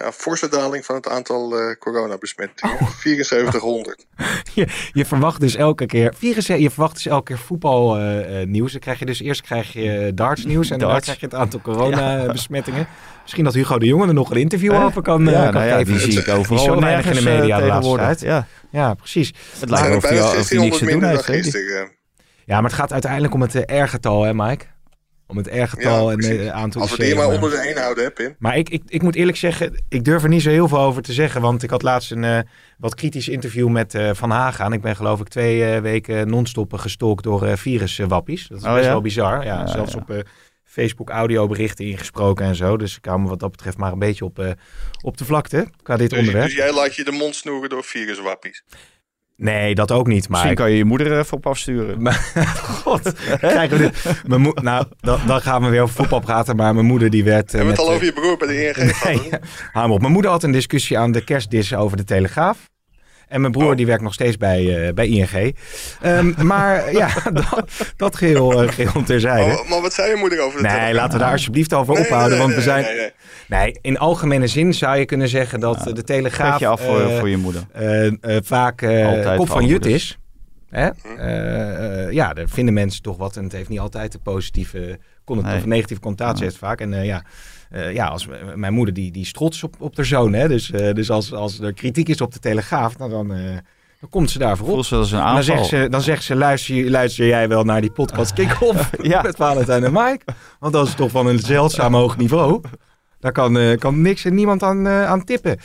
Ja, forse daling van het aantal eh coronabesmettingen. 7400. Je verwacht dus elke keer, 74, je verwacht dus elke keer voetbalnieuws. dan krijg je dus eerst krijg je darts nieuws en Darts. krijg je het aantal coronabesmettingen. Misschien dat Hugo de Jonge er nog een interview Eh, over kan, eh, ja, kan nou ja, geven. die zie ik overal in de eh, media de laatste. Ja, Ja, precies. het lijkt er of hij, niks 1600 te doen dan heeft. Ja, maar het gaat uiteindelijk om het eh, R-getal, hè Mike? Om het R-getal Ja, en precies. het aantal Als we die maar maar- onder de één houden, hè, Pim? Maar ik, ik, ik moet eerlijk zeggen, ik durf er niet zo heel veel over te zeggen. Want ik had laatst een eh, wat kritisch interview met eh, Van Haga. En ik ben geloof ik twee eh, weken non-stop gestalkt door eh viruswappies. Dat is Oh, best ja? wel bizar. Ja, Ja, zelfs ja. op eh, Facebook audioberichten ingesproken en zo. Dus ik hou me wat dat betreft maar een beetje op, eh, op de vlakte qua dit Dus, onderwerp. dus jij laat je de mond snoeren door viruswappies. Nee, dat ook niet. Maar Misschien ik- kan je je moeder er even op afsturen. God, krijgen we dit? Mijn moe- nou, dan, dan gaan we weer over voetbal praten. Maar mijn moeder die werd... eh, Hebben we met, het al eh, over je broer bij de ING gehad? Nee, op. Mijn moeder had een discussie aan de kerstdis over de Telegraaf. En mijn broer die werkt nog steeds bij, eh, bij ING. Ehm, maar ja, dat, dat geheel, eh, geheel terzijde. Oh, maar wat zei je moeder over de Nee, laten we daar alsjeblieft over Nee, ophouden. nee, want we zijn. nee, nee. Nee, in algemene zin zou je kunnen zeggen dat eh, de Telegraaf. Petje af voor, eh, voor je moeder. vaak eh, kop van Jut is. Hè? Eh, eh, ja, daar vinden mensen toch wat. En het heeft niet altijd de positieve Nee. of negatieve connotatie. Heeft vaak. En eh, ja, eh, ja als, mijn moeder die, die is trots op, op haar zoon. Hè? Dus, eh, dus als, als er kritiek is op de Telegraaf, nou, dan, eh, dan komt ze daarvoor op. Voelt ze als een aanval. dan zegt ze, dan zegt ze luister, luister jij wel naar die podcast Kick-Off Ja. met Valentijn en Mike? Want dat is toch van een zeldzaam hoog niveau. Daar kan, eh, kan niks en niemand aan, eh, aan tippen.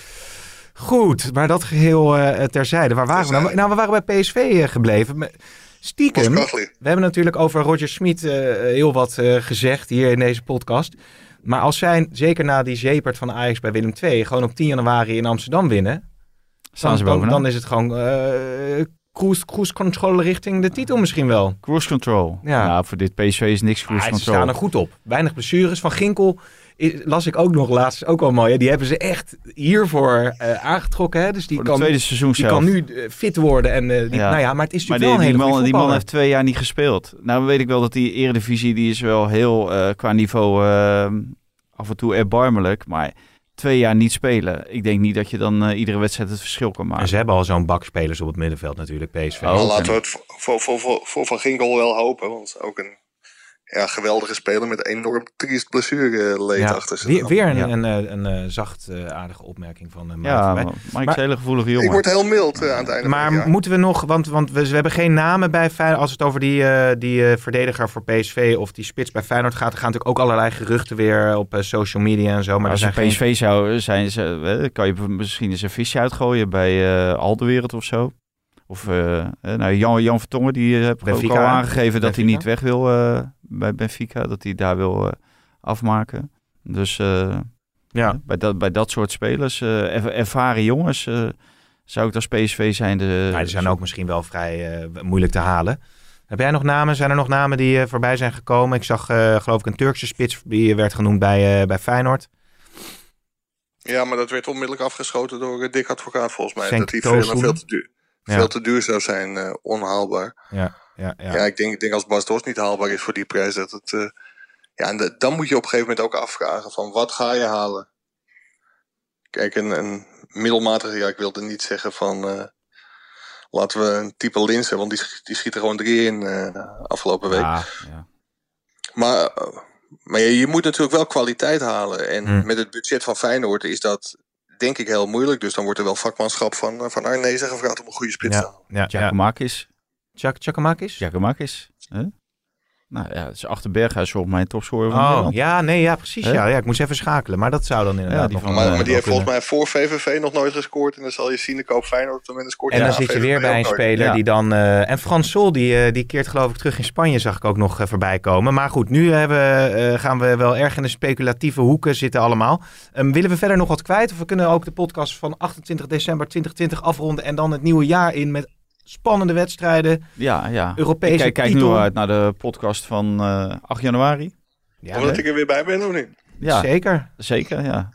Goed, maar dat geheel eh, terzijde. Waar waren we nou? Nou, we waren bij PSV gebleven. Stiekem, we hebben natuurlijk over Roger Smit eh, heel wat eh, gezegd hier in deze podcast. Maar als zij, zeker na die zepert van Ajax bij Willem II, gewoon op 10 januari in Amsterdam winnen, Staan ze dan, dan is het gewoon eh cruise, cruise control richting de titel misschien wel. Cruise control. Ja. Ja. voor dit PSV is niks cruise Ah, ze control. staan er goed op. Weinig blessures. Van Ginkel las ik ook nog laatst, ook wel mooi. Hè? Die hebben ze echt hiervoor eh, aangetrokken. Hè? Dus die kan, tweede seizoen die zelf. kan nu eh, fit worden. En, eh, die, Ja. nou ja, maar het is Maar natuurlijk die, wel die, een hele man, die man heeft twee jaar niet gespeeld. Nou weet ik wel dat die eredivisie, die is wel heel eh, qua niveau eh, af en toe erbarmelijk. Maar twee jaar niet spelen. Ik denk niet dat je dan iedere wedstrijd het verschil kan En maken. ze hebben al zo'n bak spelers op het middenveld natuurlijk, PSV. Oh, oké. laten we het voor, voor, voor, voor, voor Van Ginkel wel hopen. Want ook een ja, geweldige speler met een enorm triest blessureleed Ja, achter zich. weer, weer een, Ja. een, een, een, eh, zacht eh, aardige opmerking van uh, ja, Mike. maar is Maar- een hele gevoelige jongen. Ik word heel mild eh, aan het einde Maar het moeten we nog, want, want we, we hebben geen namen bij Feyenoord. Als het over die, eh, die eh, verdediger voor PSV of die spits bij Feyenoord gaat, er gaan natuurlijk ook allerlei geruchten weer op eh, social media en zo. Maar als geen... PSV zou zijn, ze, eh, kan je misschien eens een visje uitgooien bij eh Aldewereld of zo. Of eh, eh, nou, Jan, Jan Vertongen, die heeft ook al aangegeven dat hij niet weg wil eh, bij Benfica. Dat hij daar wil eh, afmaken. Dus eh, Ja. bij, dat, bij dat soort spelers, eh, er- ervaren jongens, eh, zou ik als PSV zijn de... Ja, die zijn ook misschien wel vrij eh, moeilijk te halen. Heb jij nog namen? Zijn er nog namen die eh, voorbij zijn gekomen? Ik zag eh, geloof ik een Turkse spits die werd genoemd bij, eh, bij Feyenoord. Ja, maar dat werd onmiddellijk afgeschoten door Dick Advocaat volgens mij. Cenk dat die veel, te duur, Ja. veel te duur zou zijn, eh, onhaalbaar. Ja, ja, ja. Ja, ik, denk, ik denk als Bas Dos niet haalbaar is voor die prijs, dat het... eh, ja, en de- dan moet je op een gegeven moment ook afvragen van wat ga je halen? Kijk, een, een middelmatige, ja, ik wilde niet zeggen van... eh, laten we een type Linsen, want die, die schiet er gewoon drie in eh, afgelopen week. Ja, ja. Maar, maar je, je moet natuurlijk wel kwaliteit halen. En Hmm. met het budget van Feyenoord is dat denk ik heel moeilijk. Dus dan wordt er wel vakmanschap van, van Arnezen gevraagd om een goede spits te ja, halen. ja, ja. Giacomakis. Chak Chakamakis? Giacomakis. hè? Nou ja, het is achter Berghuis volgens mij een topscorer van Oh, Nederland. ja, nee, ja, precies. Ja, ja, ik moest even schakelen. Maar dat zou dan inderdaad die nog van, Maar, eh, maar die heeft volgens mij voor VVV nog nooit gescoord. En dan zal je zien, ik koop Feyenoord op het moment scoort En dan na zit je weer bij een speler Ja. die dan... eh, en Frans Sol, die, eh, die keert geloof ik terug in Spanje, zag ik ook nog eh, voorbij komen. Maar goed, nu hebben, eh, gaan we wel erg in de speculatieve hoeken zitten allemaal. Ehm, willen we verder nog wat kwijt? Of we kunnen ook de podcast van 28 december 2020 afronden... en dan het nieuwe jaar in met spannende wedstrijden, Ja, ja. Europese Ik kijk, kijk nu titel. uit naar de podcast van eh 8 januari. Ja, Omdat ik er weer bij ben, of niet? Ja, Zeker. zeker, ja.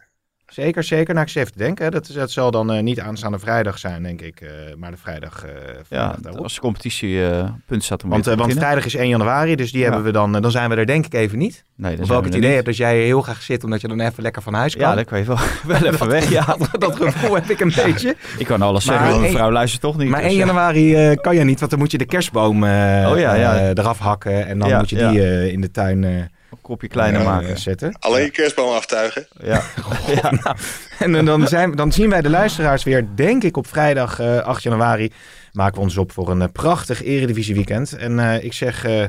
Zeker, zeker. Nou, ik zit even te denken. hè. Dat, dat zal dan eh, niet aanstaande vrijdag zijn, denk ik. eh, maar de vrijdag, eh Ja, daarop. als de competitie eh punt staat om Want, want vrijdag is 1 januari, dus die Ja. hebben we dan, dan zijn we er denk ik even niet. Nee, Of het idee hebt dat jij heel graag zit, omdat je dan even lekker van huis kan. Ja, dan kan je wel, wel even weg. Ja. dat gevoel heb ik een beetje. Ik kan alles Maar zeggen, mijn vrouw luistert toch niet. Maar dus 1 ja. januari kan je niet, want dan moet je de kerstboom Oh ja, eraf hakken. En dan moet je die in de tuin Een kopje kleiner eh, maken. zetten. Alleen je kerstboom aftuigen. Ja. ja. En dan- zijn, dan zien wij de luisteraars weer, denk ik, op vrijdag eh, 8 januari. Maken we ons op voor een eh, prachtig Eredivisie weekend. En eh, ik zeg, eh,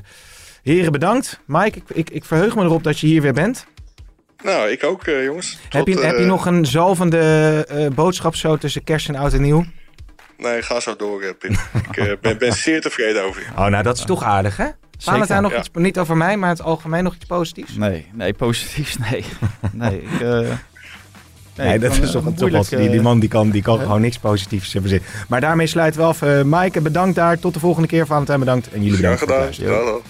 heren bedankt. Mike, ik, ik, ik verheug me erop dat je hier weer bent. Nou, ik ook, eh, jongens. heb, je, heb je eh, nog een zalvende eh, boodschap zo tussen kerst en oud en nieuw? Nee, ga zo door, eh, Pim. ik eh, ben, ben zeer tevreden over je. Oh, nou dat is toch aardig, hè? Valentijn nog Ja. iets, niet over mij, maar het algemeen nog iets positiefs? Nee, nee, positief, nee. Nee, ik... eh, Nee, dat is eh, toch een moeilijk, toch wat. Die, die eh, man die kan, die kan gewoon niks positiefs hebben zin. Maar daarmee sluiten we af. Eh Maaike, bedankt daar. Tot de volgende keer. Valentijn, bedankt. En jullie Graag bedankt voor het gedaan. Hallo.